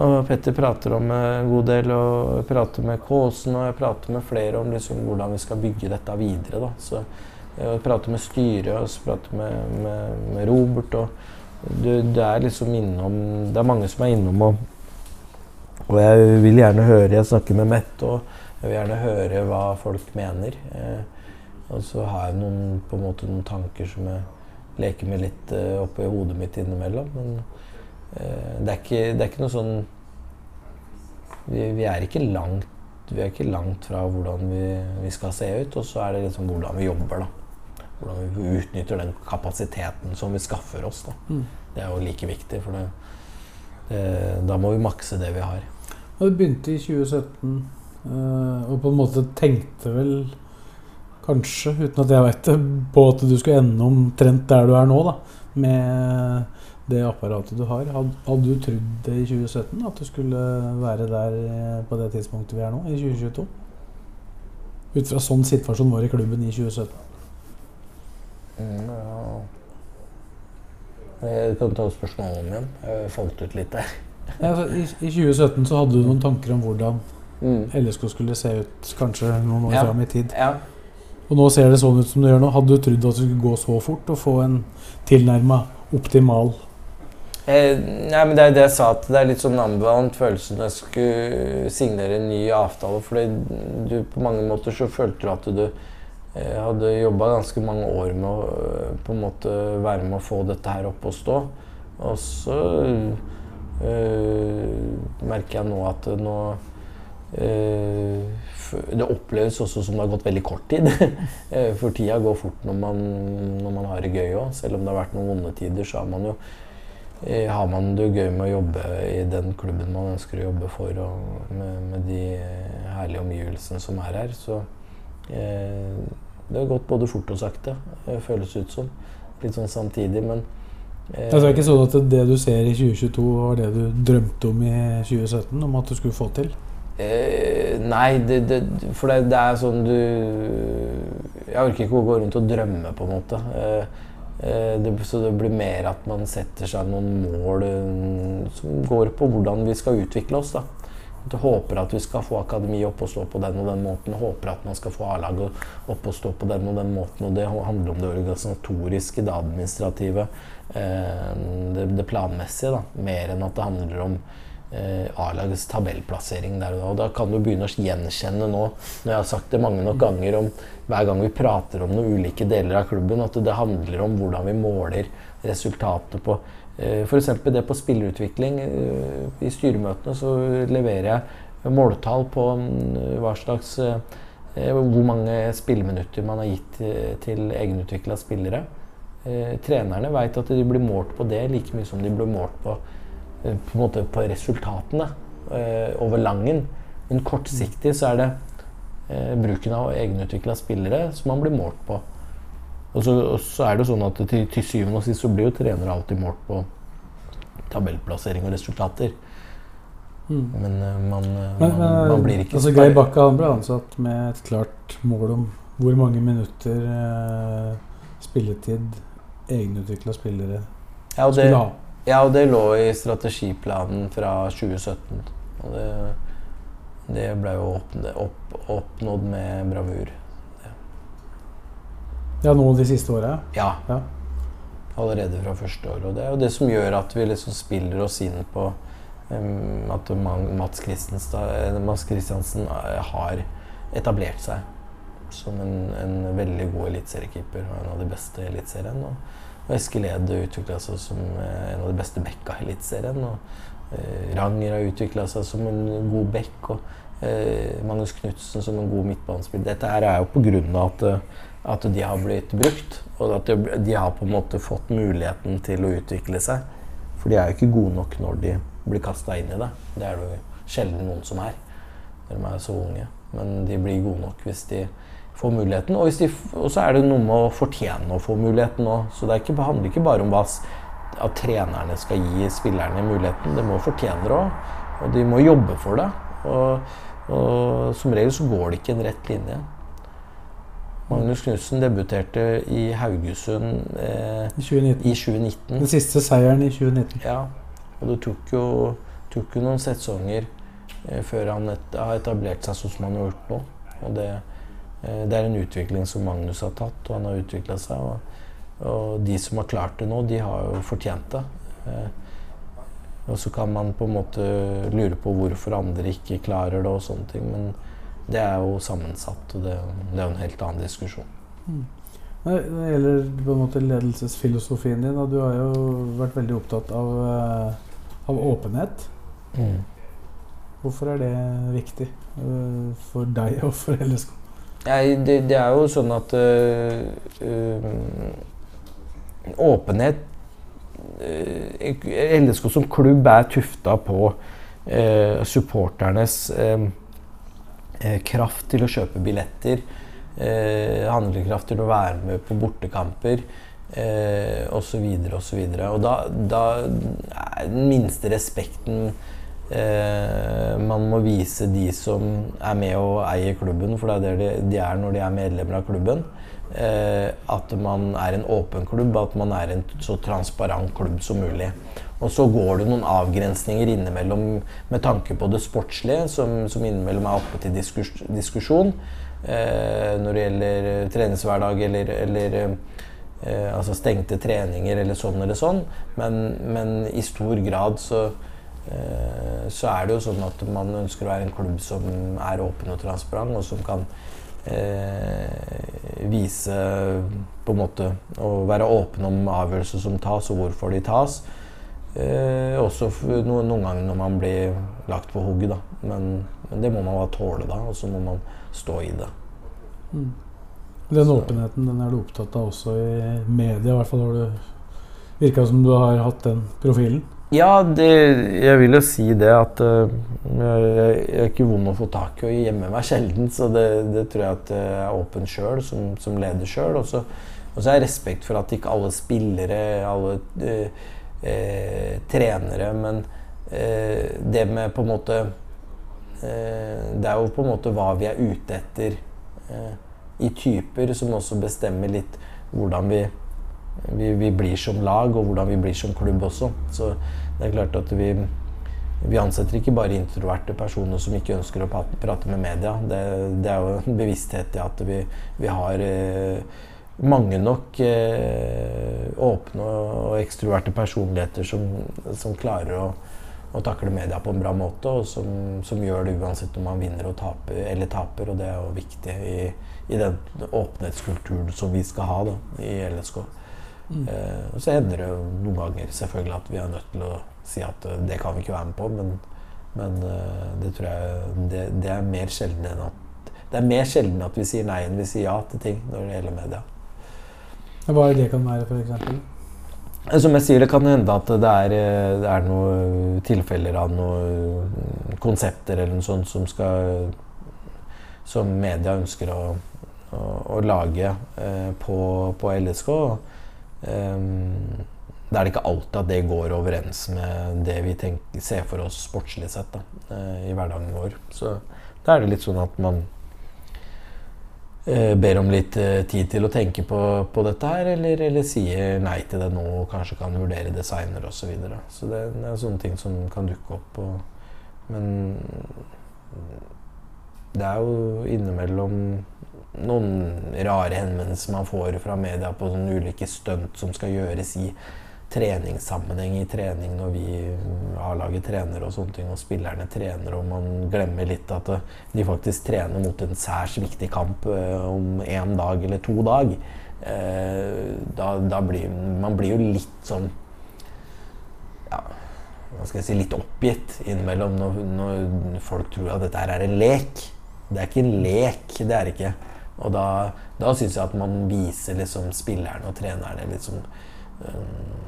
B: og Petter prater om en god del. Og jeg prater med Kåsen og jeg prater med flere om liksom hvordan vi skal bygge dette videre. Da. Så jeg prater med styret og så prater med, med, med Robert. Og det, det, er liksom innom Det er mange som er innom og, og jeg vil gjerne høre Jeg snakker med Mette og jeg vil gjerne høre hva folk mener. Eh, og så har jeg noen, på en måte, noen tanker som jeg leker med litt eh, oppi hodet mitt innimellom. Men eh, det, er ikke, det, er ikke, noe sånn vi, vi, er ikke langt, vi er ikke langt fra hvordan vi, vi, skal se ut. Og så er det liksom hvordan vi jobber. da. Hvordan vi utnytter den kapasiteten som vi skaffer oss. da. Mm. Det er jo like viktig, for det, det, da må vi makse det vi har.
A: Og Du begynte i 2017 uh, og på en måte tenkte vel kanskje, uten at jeg vet det, på at du skulle ende omtrent der du er nå, da, med det apparatet du har. Hadde du trodd det i 2017, at du skulle være der eh, på det tidspunktet vi er nå, i 2022? Ut fra sånn situasjonen var i klubben i 2017?
B: Mm, ja. Jeg kan ta spørsmålet om igjen. Jeg falt ut litt der.
A: I, i, 2017 så hadde du noen tanker om hvordan mm. LSK skulle se ut kanskje noen år ja. fram i tid.
B: Ja.
A: Og nå ser det sånn ut som det gjør nå. Hadde du trodd at det skulle gå så fort å få en tilnærma optimal
B: eh, Nei, men Det er det jeg sa, at det er litt sånn ambivalent følelse når jeg skulle signere en ny avtale. Fordi du på mange måter så følte du at du eh, hadde jobba ganske mange år med å eh, på en måte være med å få dette her opp og stå. Og så merker jeg nå at nå øh, det oppleves også som det har gått veldig kort tid. Eh, for tida går fort når man, når man har det gøy òg. Selv om det har vært noen vonde tider, så har man jo eh, har man det gøy med å jobbe i den klubben man ønsker å jobbe for, og med, med de herlige omgivelsene som er her. Så eh, det har gått både fort og sakte, føles ut som. Litt sånn samtidig, men
A: eh, Det er ikke sånn at det du ser i 2022, var det du drømte om i 2017? Om at du skulle få til?
B: Eh, nei, det, det, for det, det, er sånn du Jeg orker ikke å gå rundt og drømme, på en måte. Eh, eh, det, så det blir mer at man setter seg noen mål eh, som går på hvordan vi skal utvikle oss. da. Håper at vi skal få akademi opp og stå på den og den måten. Håper at man skal få A-laget opp og stå på den og den måten. Og det handler om det organisatoriske, det administrative, det, det planmessige. da, Mer enn at det handler om eh, A-lagets tabellplassering der og da. Og da kan du begynne å gjenkjenne nå, når jeg har sagt det mange nok ganger om hver gang vi prater om noen ulike deler av klubben, at det handler om hvordan vi måler resultatet på eh, F.eks. det på spillerutvikling. Eh, I styremøtene så leverer jeg måltall på mm, hva slags eh, hvor mange spilleminutter man har gitt eh, til egenutvikla spillere. Eh, trenerne vet at de blir målt på det like mye som de blir målt på Eh, på, en måte på resultatene eh, over langen. Men kortsiktig så er det bruken av egenutvikla spillere som man blir målt på. Og så, og så, er det sånn at til, til syvende og sist så blir jo trenere alltid målt på tabellplassering og resultater. Mm. Men man, man, man, blir ikke
A: altså, Geir Bakke ble ansatt med et klart mål om hvor mange minutter eh, spilletid egenutvikla spillere ja, det, skulle ha.
B: Ja, og det lå i strategiplanen fra 2017. Og det, det ble jo opp, oppnådd med bravur.
A: Ja, ja nå de siste åra?
B: Ja. ja. Allerede fra første år. Og det er jo det som gjør at vi liksom spiller oss inn på um, at Mats Kristiansen eh, har etablert seg som en, en veldig god eliteseriekeeper og en av de beste i Eliteserien. Og Eskil Ede utvikla seg som eh, en av de beste bekka i Eliteserien. Og eh, Ranger har utvikla seg som en god bekk. Og eh, Magnus Knutsen som en god midtbanespiller. Dette her er jo på grunn av at, at de har blitt brukt. Og at de har på en måte fått muligheten til å utvikle seg. For de er jo ikke gode nok når de blir kasta inn i det. Det er det jo sjelden noen som er. Når de er så unge. Men de blir gode nok hvis de får muligheten. Og, de, og så er det noe med å fortjene å få muligheten òg. Så det ikke, handler ikke bare om hva, at trenerne skal gi spillerne muligheten. Det må fortjene det òg. Og de må jobbe for det. Og, og som regel så går det ikke en rett linje. Magnus Knutsen debuterte i Haugesund eh,
A: I 2019.
B: i 2019.
A: Den siste seieren i 2019.
B: Ja, og det tok jo, tok jo noen sesonger eh, før han et, har etablert seg sånn som han har gjort nå. Og det, det er en utvikling som Magnus har tatt, og han har utvikla seg. Og, og, de som har klart det nå, de har jo fortjent det. Eh, og så kan man på en måte lure på hvorfor andre ikke klarer det og sånne ting. Men det er jo sammensatt, og det, det er jo en helt annen diskusjon.
A: Mm. Når det gjelder på en måte ledelsesfilosofien din, og du har jo vært veldig opptatt av, uh, av åpenhet. Mm. Hvorfor er det viktig for deg og for LSK?
B: Ja, det, det, er jo sånn at uh, åpenhet LSK som klubb er tufta på supporternes eh, kraft til å kjøpe billetter, eh, handlekraft til å være med på bortekamper eh, osv. osv. Og, og da, da er den minste respekten eh, man må vise de som er med og eier klubben, for det er det de er når de er medlemmer av klubben. Eh, at man er en åpen klubb, at man er en så transparent klubb som mulig. Og så går det noen avgrensninger innimellom med tanke på det sportslige, som, som innimellom er oppe til diskus, diskusjon. Eh, når det gjelder treningshverdag eller, eller eh, altså stengte treninger eller sånn eller sånn. Men, men i stor grad så, så er det jo sånn at man ønsker å være en klubb som er åpen og transparent, og som kan eh, vise på en måte Å være åpen om avgjørelser som tas, og hvorfor de tas. Eh, også noen, noen, ganger når man blir lagt på hugget, da. Men, men, det må man bare tåle, da. Og så må man stå i det.
A: Mm. Den så. åpenheten den er du opptatt av også i media. I hvert fall har du virka som du har hatt den profilen.
B: Ja, det, jeg vil jo si det at uh, jeg, er ikke vond å få tak i og gjemme meg sjelden. Så det, det, tror jeg at jeg er åpen sjøl, som, som, leder sjøl. Og så har jeg respekt for at ikke alle spillere, alle uh, uh, trenere, men eh, det med på en måte eh, Det er jo på en måte hva vi er ute etter eh, i typer, som også bestemmer litt hvordan vi, vi, vi, blir som lag, og hvordan vi blir som klubb også. Så det er klart at vi vi ansetter ikke bare introverte personer som ikke ønsker å prate med media. Det, det er jo en bevissthet i at vi, vi har eh, mange nok eh, åpne og ekstroverte personligheter som, som klarer å, å, takle media på en bra måte, og som, som, gjør det uansett om man vinner taper, eller taper. Og det er jo viktig i, i den åpenhetskulturen som vi skal ha da, i LSK. Mm. Eh, så hender det noen ganger selvfølgelig at vi er nødt til å si at uh, det kan vi ikke være med på, men, men uh, det tror jeg det, det, er mer sjelden enn at det er mer sjelden at vi sier nei enn vi sier ja til ting når det gjelder media.
A: Hva er det kan være, f.eks.?
B: Som jeg sier, det kan hende at det er, eh, det er noen tilfeller av noen konsepter eller noe sånt som skal Som media ønsker å, å, å lage eh, på, på, LSK. Um, da er ikke alltid at det går overens med det vi tenker, ser for oss sportslig sett da, eh, i hverdagen vår. Så da er det litt sånn at man Eh, ber om litt eh, tid til å tenke på, på dette her, eller, eller, sier nei til det nå og kanskje kan vurdere det seinere osv. Så, videre. så det, det, er sånne ting som kan dukke opp. Og, men det er jo innimellom noen rare henvendelser man får fra media på sånne ulike stunt som skal gjøres i treningssammenheng i trening når vi har laget trenere og sånne ting, og spillerne trener, og man glemmer litt at de faktisk trener mot en særs viktig kamp uh, om én dag eller to dag. Uh, da, da, blir man blir jo litt sånn ja, hva skal jeg si, litt oppgitt innimellom når, når folk tror at dette her er en lek. Det er ikke en lek, det er det ikke. Og da, da syns jeg at man viser liksom spillerne og trenerne liksom um,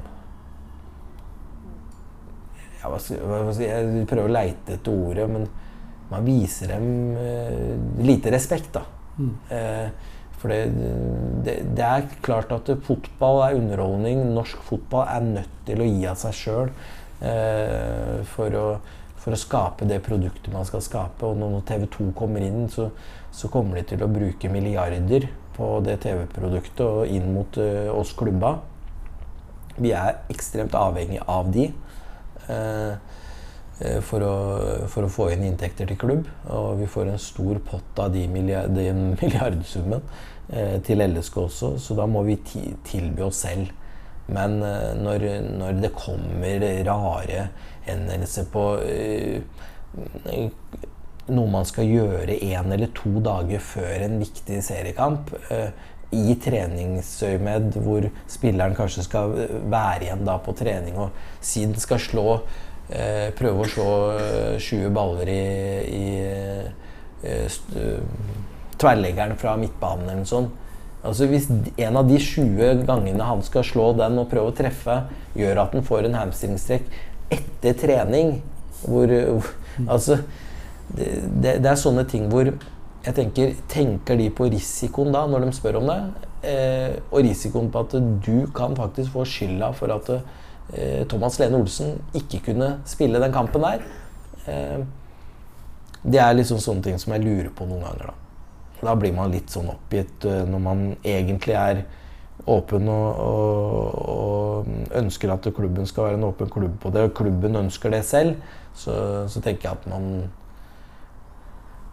B: ja, hva skal, hva skal jeg, prøver å leite etter ordet, men man viser dem uh, lite respekt, da.
A: Mm.
B: Uh, for det, det, det, er klart at fotball er underholdning. Norsk fotball er nødt til å gi av seg sjøl uh, for, for, å skape det produktet man skal skape. Og når TV 2 kommer inn, så, så kommer de til å bruke milliarder på det TV-produktet og inn mot oss klubba. Vi er ekstremt avhengig av de. Eh, for å, for å, få inn inntekter til klubb. Og vi får en stor pott av de milliard, den milliardsummen uh, til LSK også, så da må vi tilby oss selv. Men når, når, det kommer rare henvendelser på uh, noe man skal gjøre én eller to dager før en viktig seriekamp, Uh, i treningsøyemed, hvor spilleren kanskje skal være igjen da på trening og si den skal slå eh, Prøve å slå 20 eh, baller i, i eh, tverrleggeren fra midtbanen eller noe sånt. Altså Hvis en av de 20 gangene han skal slå den og prøve å treffe, gjør at han får en hamstringstrekk etter trening hvor, Altså det, det, det er sånne ting hvor jeg tenker, Tenker de på risikoen da, når de spør om det? Eh, og risikoen på at du kan faktisk få skylda for at eh, Thomas Lene Olsen ikke kunne spille den kampen der. Eh, det er liksom sånne ting som jeg lurer på noen ganger. Da Da blir man litt sånn oppgitt eh, når man egentlig er åpen og, og, og, ønsker at klubben skal være en åpen klubb på det, og klubben ønsker det selv, så, så tenker jeg at man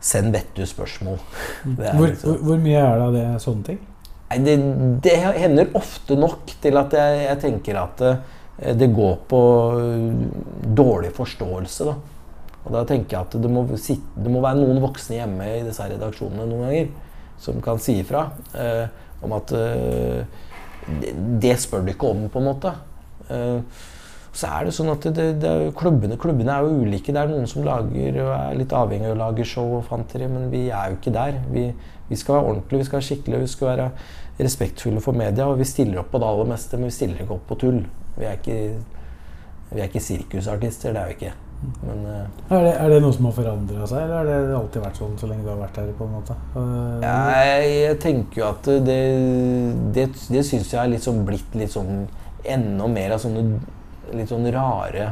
B: Send Vettu-spørsmål.
A: Hvor, liksom. hvor, mye er det av det sånne ting?
B: Nei, det, det, hender ofte nok til at jeg, jeg tenker at det, eh, det, går på eh, dårlig forståelse. Da. Og da tenker jeg at det må, sitte, det må, være noen voksne hjemme i disse redaksjonene noen ganger som kan si ifra eh, om at eh, det, det, spør du ikke om, på en måte. Eh, så er det sånn at det, det, klubbene, klubbene, er jo ulike. Det er noen som lager og er litt avhengig av å lage show og fanteri, men vi er jo ikke der. Vi, vi, skal være ordentlige, vi skal være skikkelige, vi skal være respektfulle for media. Og vi stiller opp på det aller meste, men vi stiller ikke opp på tull. Vi er ikke, vi er ikke sirkusartister, det er vi ikke. Men, uh,
A: er, det, er, det, noe som har forandra seg, eller har det alltid vært sånn så lenge du har vært her? på en måte?
B: Uh, jeg, jeg, tenker jo at det, det, det syns jeg er litt sånn blitt litt sånn enda mer av sånne litt sånn rare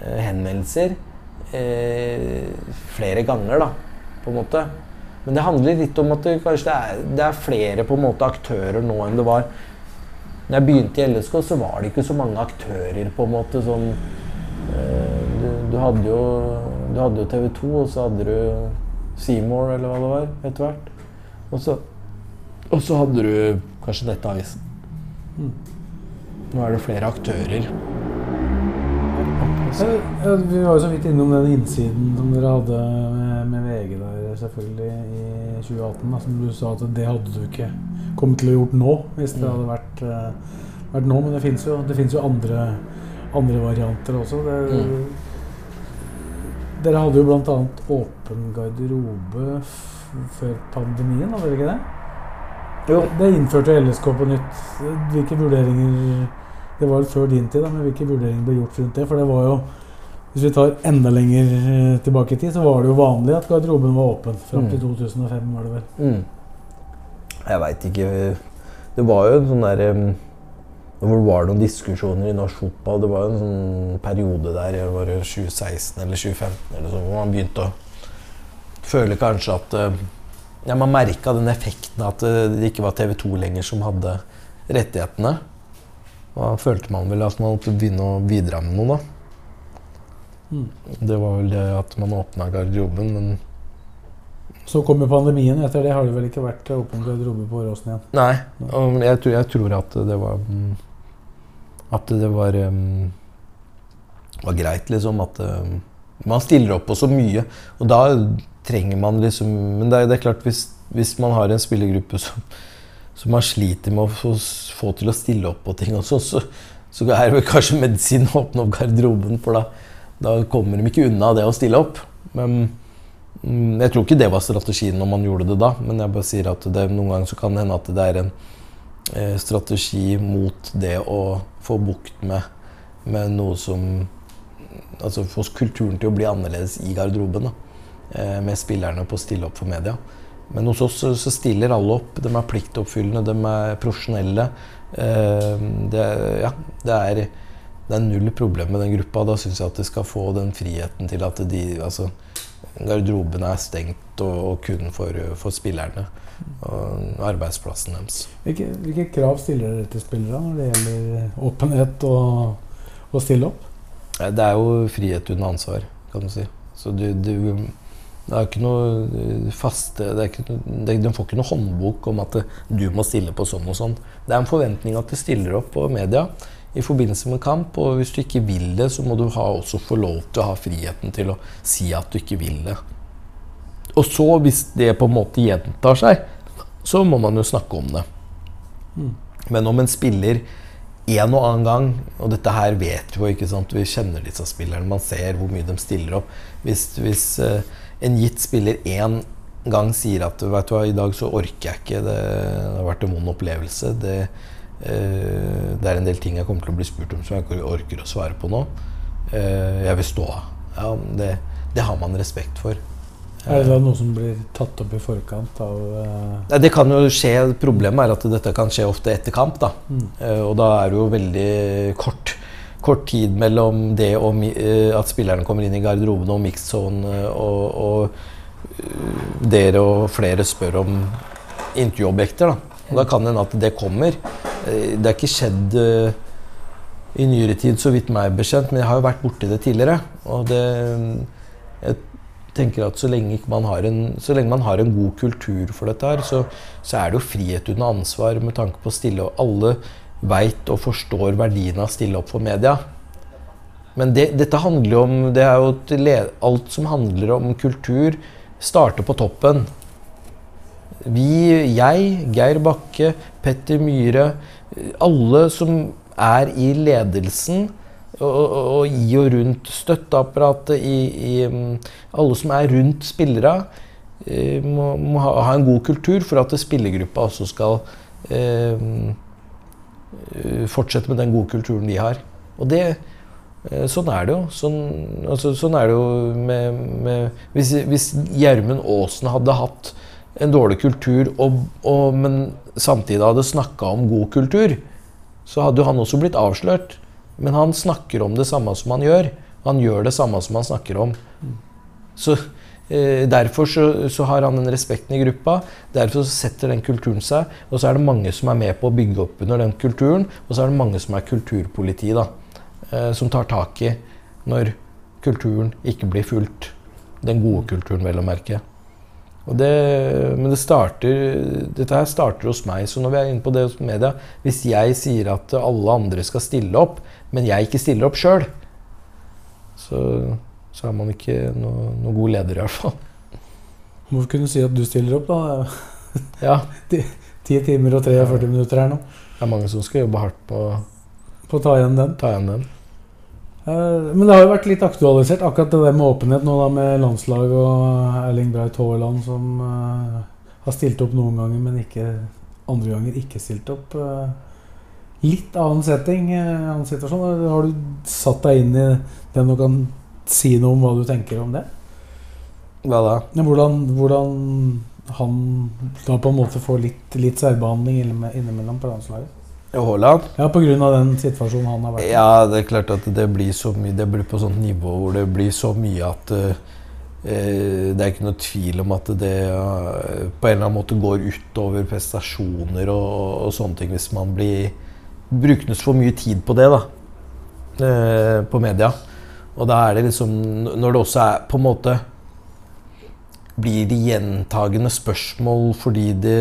B: eh, henvendelser eh, flere ganger, da, på en måte. Men det handler litt om at det, kanskje det er, det er, flere på en måte aktører nå enn det var. Når jeg begynte i LSK, så var det ikke så mange aktører, på en måte. som eh, du, hadde jo, du hadde jo TV 2, og så hadde du Seymour, eller hva det var, etter hvert. Og så, og så hadde du kanskje Nettavisen. Mm. Nå er det flere aktører.
A: Vi var jo så vidt innom den innsiden som dere hadde med, med VG der selvfølgelig i 2018. Da, som du sa at det hadde du ikke kommet til å gjort nå hvis det mm. hadde vært, uh, vært nå. Men det fins jo, jo, andre, andre varianter også. Det, mm. Dere hadde jo bl.a. åpen garderobe før pandemien, hadde dere ikke det? Jo. Det innførte LSK på nytt. Hvilke vurderinger det var før din tid, da, men hvilke vurderinger ble gjort rundt det? For det var jo Hvis vi tar enda lenger eh, tilbake i tid, så var det jo vanlig at garderoben var åpen. Fram til 2005, mm. var det vel. Mm.
B: Jeg veit ikke. Det var jo en sånn derre hvor det var noen diskusjoner i norsk fotball. Det var en sånn periode der, var 2016 eller 2015 eller så, hvor man begynte å føle kanskje at eh, ja, Man merka den effekten at det ikke var TV 2 lenger som hadde rettighetene. Da følte man vel at man måtte begynne å bidra med noe, da. Mm. Det var vel det at man åpna garderoben, men
A: Så kom jo pandemien. Etter det har det vel ikke vært åpen garderobe på Åråsen igjen?
B: Nei, og jeg, tror, jeg tror at det var mm, At det var, um, var greit, liksom. At um, man stiller opp på så mye. Og da trenger man liksom Men det er, det er klart, hvis, hvis man har en spillergruppe som som man sliter med å få, få, til å stille opp på ting også, så, så er det vel kanskje medisin å åpne opp garderoben, for da, da, kommer de ikke unna det å stille opp. Men Mm, Jeg tror ikke det var strategien når man gjorde det da, men jeg bare sier at det, noen ganger så kan det hende at det er en eh, strategi mot det å få bukt med, med noe som Altså få kulturen til å bli annerledes i garderoben. Da, eh, med spillerne på å stille opp for media. Men hos oss så, stiller alle opp. De er pliktoppfyllende, de er profesjonelle. Eh, det, ja, det er det er null problem med den gruppa. Da syns jeg at de skal få den friheten til at de altså, Garderoben er stengt og, og kun for, for spillerne. Og arbeidsplassen deres.
A: Hvilke, hvilke krav stiller dere til spillere når det gjelder åpenhet og å stille opp?
B: Det er jo frihet under ansvar, kan du si. Så du, du det er ikke noe faste det er ikke, det, De får ikke noe håndbok om at det, du må stille på sånn og sånn. Det er en forventning at du stiller opp på media i forbindelse med kamp. Og hvis du ikke vil det, så må du ha, også få lov til å ha friheten til å si at du ikke vil det. Og så, hvis det på en måte gjentar seg, så må man jo snakke om det. Men om en spiller en og annen gang, og dette her vet vi jo, ikke sant? vi kjenner disse spillerne, man ser hvor mye de stiller opp. Hvis, hvis eh, en gitt spiller én gang sier at vet du hva, i dag så orker jeg ikke, det, det har vært en vond opplevelse, det, det er en del ting jeg kommer til å bli spurt om som jeg ikke orker å svare på nå, eh, jeg vil stå av. Ja, det, det har man respekt for.
A: Er det da noe som blir tatt opp i forkant av eh,
B: Nei, det kan jo skje, Problemet er at dette kan skje ofte etter kamp. da. Mm. og da er det jo veldig kort, kort tid mellom det og eh, at spillerne kommer inn i garderoben og mixed zone, eh, og, og eh, dere og flere spør om intervjuobjekter. Da. Og da kan det hende at det kommer. Eh, det er ikke skjedd eh, i nyere tid, så vidt meg bekjent, men jeg har jo vært borti det tidligere. Og det jeg tenker at så lenge, man, har en, man har en god kultur for dette, her, så, så er det jo frihet under ansvar med tanke på å stille opp. Alle veit og forstår verdien av å stille opp for media. Men det, dette handler jo om det er jo Alt som handler om kultur, starter på toppen. Vi, jeg, Geir Bakke, Petter Myhre, alle som er i ledelsen og, og, og i og rundt støtteapparatet, i, i, mm, alle som er rundt spillere, eh, må, må ha, ha en god kultur for at spillergruppa også skal eh, eh, fortsette med den gode kulturen de har. Og det, eh, sånn er det jo. Sånn, altså, sånn er det jo med, med hvis Gjermund Aasen hadde hatt en dårlig kultur, og, og, men samtidig hadde snakka om god kultur, så hadde jo han også blitt avslørt. Men han snakker om det samme som han gjør. Han gjør det samme som han snakker om. Så eh, Derfor så, så har han den respekten i gruppa. Derfor så setter den kulturen seg. Og så er det mange som er med på å bygge opp under den kulturen. Og så er det mange som er kulturpoliti, da. Eh, som tar tak i når kulturen ikke blir fulgt. Den gode kulturen, vel å merke. Og det, men det starter, dette her starter hos meg. Så når vi er inne på det hos media Hvis jeg sier at alle andre skal stille opp, men jeg ikke stiller opp sjøl, så, så er man ikke noe, noe god leder, i hvert fall.
A: Hvorfor kunne du si at du stiller opp, da?
B: Ja,
A: 10 timer og 43 minutter her nå.
B: det er mange som skal jobbe hardt på
A: På å ta igjen den.
B: ta igjen den.
A: Eh, Men det har jo vært litt aktualisert, akkurat det der med åpenhet nå da med landslag og Erling Braut Haaland som uh, har stilt opp noen ganger, men ikke andre ganger ikke stilt opp. Uh, litt annen setting, uh, annen situasjon. Har du satt deg inn i den og kan si noe om hva du tenker om det?
B: Hva da?
A: Hvordan, hvordan han da på en måte får litt, litt særbehandling innimellom på landslaget?
B: Haaland?
A: Ja, av den situasjonen han har vært i.
B: Ja, det er klart at det blir så mye Det blir på sånt nivå hvor det blir så mye at eh, eh, det er ikke noe tvil om at det eh, på en eller annen måte går utover prestasjoner og, og, sånne ting hvis man blir brukes for mye tid på det, da. På media. Og da er det liksom Når det også er på en måte blir det gjentagende spørsmål fordi det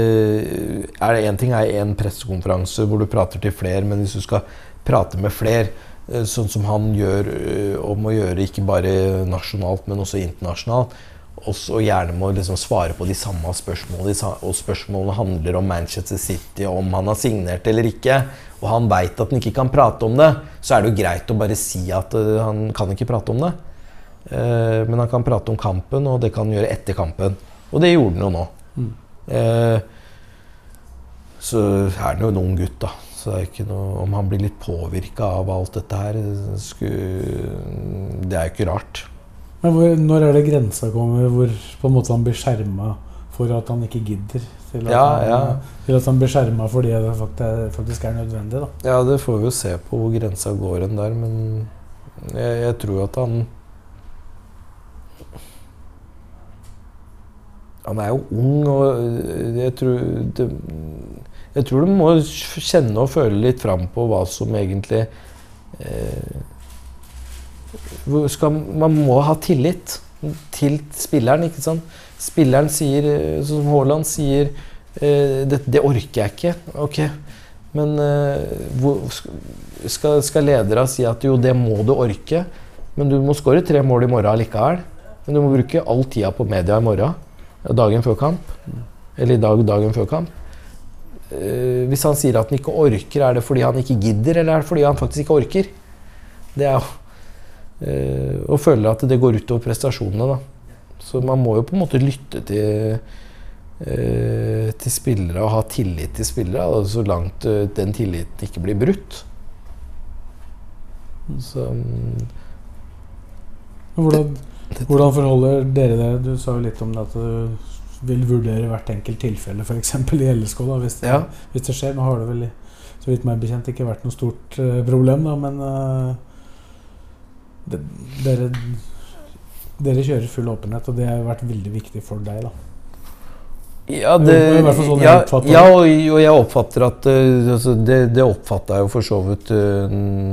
B: er det En ting er en pressekonferanse hvor du prater til flere, men hvis du skal prate med flere, eh, sånn som han gjør og om å gjøre ikke bare nasjonalt, men også internasjonalt, også gjerne må liksom svare på de samme spørsmålene, og spørsmålene handler om Manchester City, om han har signert eller ikke, og han veit at han ikke kan prate om det, så er det jo greit å bare si at eh, han kan ikke prate om det. Eh, men han kan prate om kampen, og det kan han gjøre etter kampen. Og det gjorde han jo nå.
A: Mm.
B: Eh, så er han jo en ung gutt, da. Så det er ikke noe, om han blir litt påvirka av alt dette her, det er jo ikke rart.
A: Men hvor, når er det grensa kommer hvor på en måte han blir skjerma for at han ikke gidder? Til at,
B: Ja,
A: han,
B: ja.
A: Til at han blir skjerma fordi det faktisk, er nødvendig. da.
B: Ja, det får vi jo se på hvor grensa går hen der, men jeg, jeg tror at han Han er jo ung, og jeg tror det, Jeg tror du må kjenne og føle litt fram på hva som egentlig eh, skal, Man må ha tillit til spilleren, ikke sant? Spilleren sier, sånn som Haaland sier eh, det, 'Det orker jeg ikke'. Ok, men eh, hvor, skal, skal ledere si at jo, det må du orke, men du må skåre tre mål i morgen likevel? Men du må bruke all tida på media i morgen, dagen før kamp. Eller i dag, dagen før kamp. Eh, hvis han sier at han ikke orker, er det fordi han ikke gidder, eller er det fordi han faktisk ikke orker? Det er jo eh, Og føler at det går utover prestasjonene, da. Så man må jo på en måte lytte til eh, til spillere og ha tillit til spillere, da, så langt eh, den tilliten ikke blir brutt. Så mm,
A: Hvordan, hvordan forholder dere dere Du sa jo litt om det at du vil vurdere hvert enkelt tilfelle, f.eks. i LSK. da, hvis det,
B: Ja.
A: hvis det skjer. Nå har det vel, så vidt meg bekjent, ikke vært noe stort uh, problem, da, men uh, det, dere, dere kjører full åpenhet, og det har vært veldig viktig for deg. da.
B: Ja,
A: Det sånn
B: ja, ja og, og jeg oppfatter at uh, altså det, det oppfatta jeg jo for så vidt uh,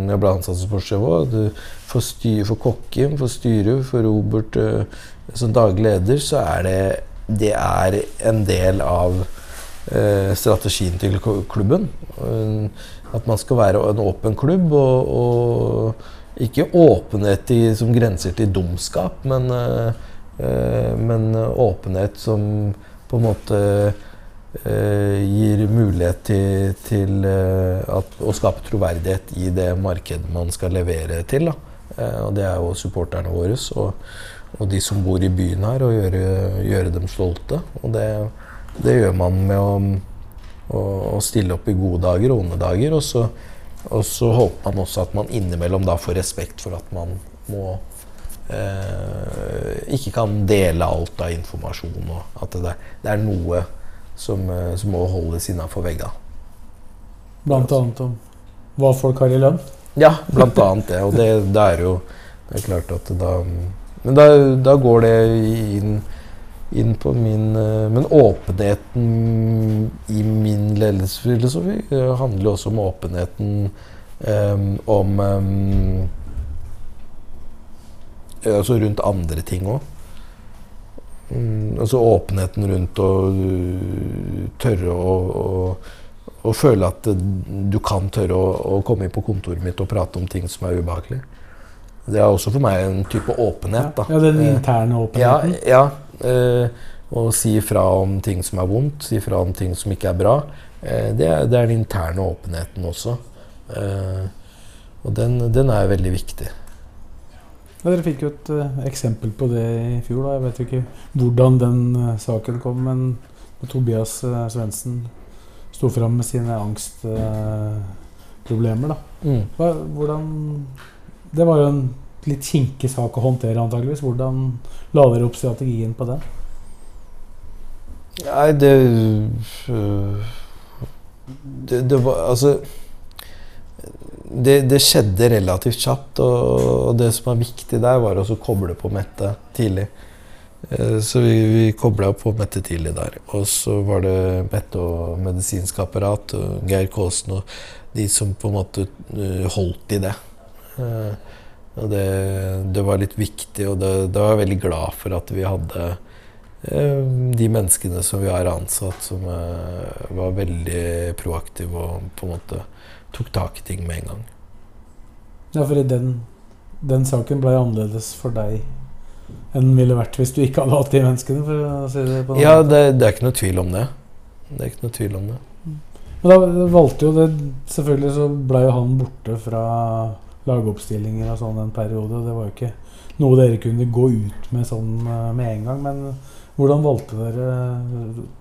B: jeg ble ansatt som sportssjef òg. For, styr- for Kokkim, for styret, for Robert eh, som daglig leder, så er det det er en del av eh, strategien til klubben. Eh, at man skal være en åpen klubb, og, og ikke åpenhet i, som grenser til dumskap, men, eh, men åpenhet som på en måte eh, gir mulighet til, til eh, at, å skape troverdighet i det markedet man skal levere til. Da. Eh, og det er jo supporterne våre og, og de som bor i byen her, og gjøre, gjøre dem stolte. Og det, det gjør man med å, å, å stille opp i gode dager og onde dager. Og så, og så håper man også at man innimellom da får respekt for at man må eh, ikke kan dele alt av informasjon, og at det, det er noe som, eh, som må holdes innafor veggene.
A: Blant annet om hva folk har i lønn.
B: Ja, blant annet det. Og det, det er jo Det er klart at da Men da, da går det inn, inn på min eh, Men åpenheten i min ledelsesfilosofi eh, handler jo også om åpenheten um, om um, Altså rundt andre ting òg. Um, altså åpenheten rundt å uh, tørre å, å, å føle at uh, du kan tørre å, å komme inn på kontoret mitt og prate om ting som er ubehagelig. Det er også for meg en type åpenhet. Da.
A: Ja, den
B: Eh,
A: interne åpenheten.
B: ja eh, å si ifra om ting som er vondt, si ifra om ting som ikke er bra. Eh, det, er, det er den interne åpenheten også. Eh, og den, den er veldig viktig.
A: Ja, dere fikk jo et uh, eksempel på det i fjor. da. Jeg vet jo ikke hvordan den uh, saken kom, men Tobias uh, Svendsen sto fram med sine angstproblemer.
B: Mm.
A: Hvordan Det var jo en litt kinkig sak å håndtere, antageligvis. Hvordan la dere opp strategien på den?
B: Nei, det, det Det var Altså det, det skjedde relativt kjapt, og, og det som er viktig der, var også å koble på Mette tidlig. Eh, Så vi, vi kobla på Mette tidlig der. Og så var det Mette og medisinsk apparat og Geir Kaasen og de som på en måte øh, holdt i det. Eh, Og det, det var litt viktig, og det, det var jeg veldig glad for at vi hadde eh, de menneskene som vi har ansatt, som eh, var veldig proaktive og på en måte tok tak i ting med en gang.
A: Ja, for den, den saken ble annerledes for deg enn ville vært hvis du ikke hadde hatt de menneskene. for å si det på
B: Ja, det, det er ikke noe tvil om det. Det er ikke noe tvil om det.
A: Men da valgte jo det Selvfølgelig så ble jo han borte fra lagoppstillinger og sånn en periode. Det var jo ikke noe dere kunne gå ut med sånn eh, med en gang. Men hvordan valgte dere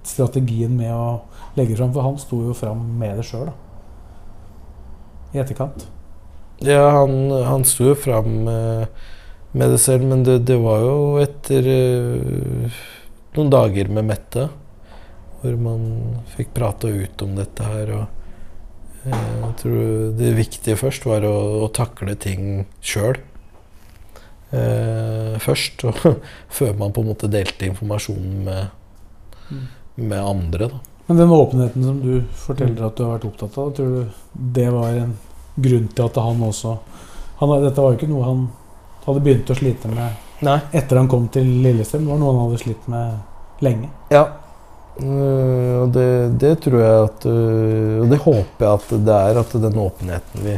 A: strategien med å legge fram? For han sto jo fram med det sjøl, I etterkant.
B: Ja, han, han sto jo fram med, med det selv, men det, det var jo etter uh, noen dager med Mette. Hvor man fikk prata ut om dette her. og jeg tror det viktige først var å, å takle ting sjøl. Uh, først. Og før man på en måte delte informasjonen med, mm. med andre. Da.
A: Men den åpenheten som du forteller at du har vært opptatt av, tror du det var en grunn til at han også han, Dette var jo ikke noe han hadde begynt å slite med
B: Nei.
A: etter han kom til Lillestrøm. Det var noe han hadde slitt med lenge.
B: Ja, Uh, og det, det, tror jeg at uh, Og det håper jeg at det er. At den åpenheten vi,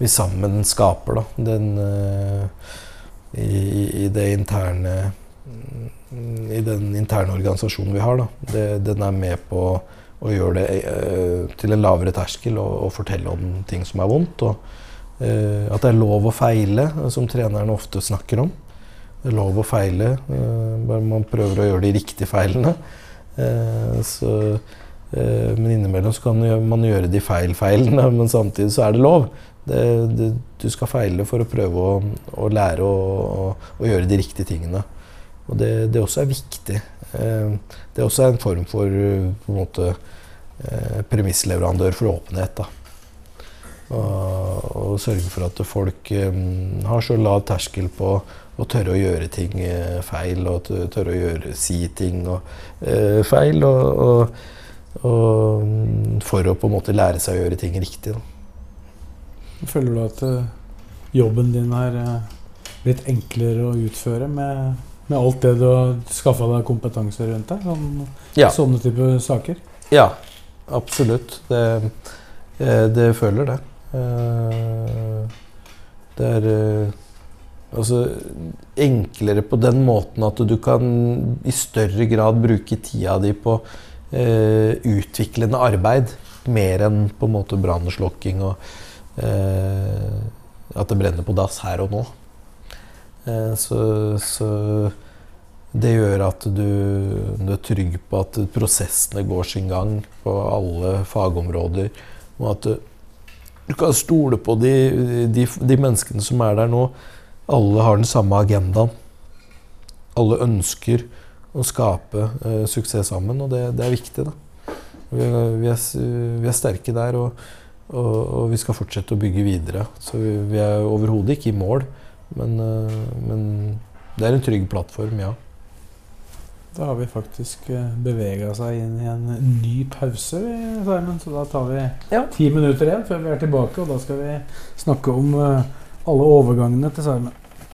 B: vi sammen skaper, da, den uh, i, i, det interne I den interne organisasjonen vi har, da, det, den er med på å gjøre det til en lavere terskel og, og, fortelle om ting som er vondt. Og at det er lov å feile, som trenerne ofte snakker om. Det er lov å feile, bare man prøver å gjøre de riktige feilene. Eh, så, eh, men innimellom så kan man gjøre de feil feilene, men samtidig så er det lov. Det, det, du skal feile for å prøve å, å lære å, å, gjøre de riktige tingene. Og det, det også er viktig. Eh, det er også en form for på en måte, premissleverandør for åpenhet. Da. Og, og sørge for at folk um, har så lav terskel på å tørre å gjøre ting uh, feil, og tørre å gjøre, si ting og, uh, feil. Og, og, for å på en måte lære seg å gjøre ting riktig. Da.
A: Føler du at jobben din er blitt enklere å utføre med, med alt det du har skaffa deg kompetanse rundt deg? Sånn, ja. Sånne type saker?
B: Ja, absolutt. Det, det føler det. Eh, det er eh, altså enklere på den måten at du kan i større grad bruke tida di på eh, utviklende arbeid. Mer enn på en måte brannslokking og at det brenner på dass her og nå. Så, så, det gjør at du, du, er trygg på at prosessene går sin gang på alle fagområder. Og at du du kan stole på de, de, de, menneskene som er der nå. Alle har den samme agendaen. Alle ønsker å skape uh, suksess sammen, og det, det er viktig. da. Vi, vi, er, vi er, sterke der, og, og, og, vi skal fortsette å bygge videre. Så vi, vi er overhodet ikke i mål, men, uh, men det er en trygg plattform, ja.
A: Da har vi faktisk eh, bevega seg inn i en ny pause, Simon. Så da tar vi ja. ti minutter igjen før vi er tilbake. Og da skal vi snakke om eh, alle overgangene til Simon.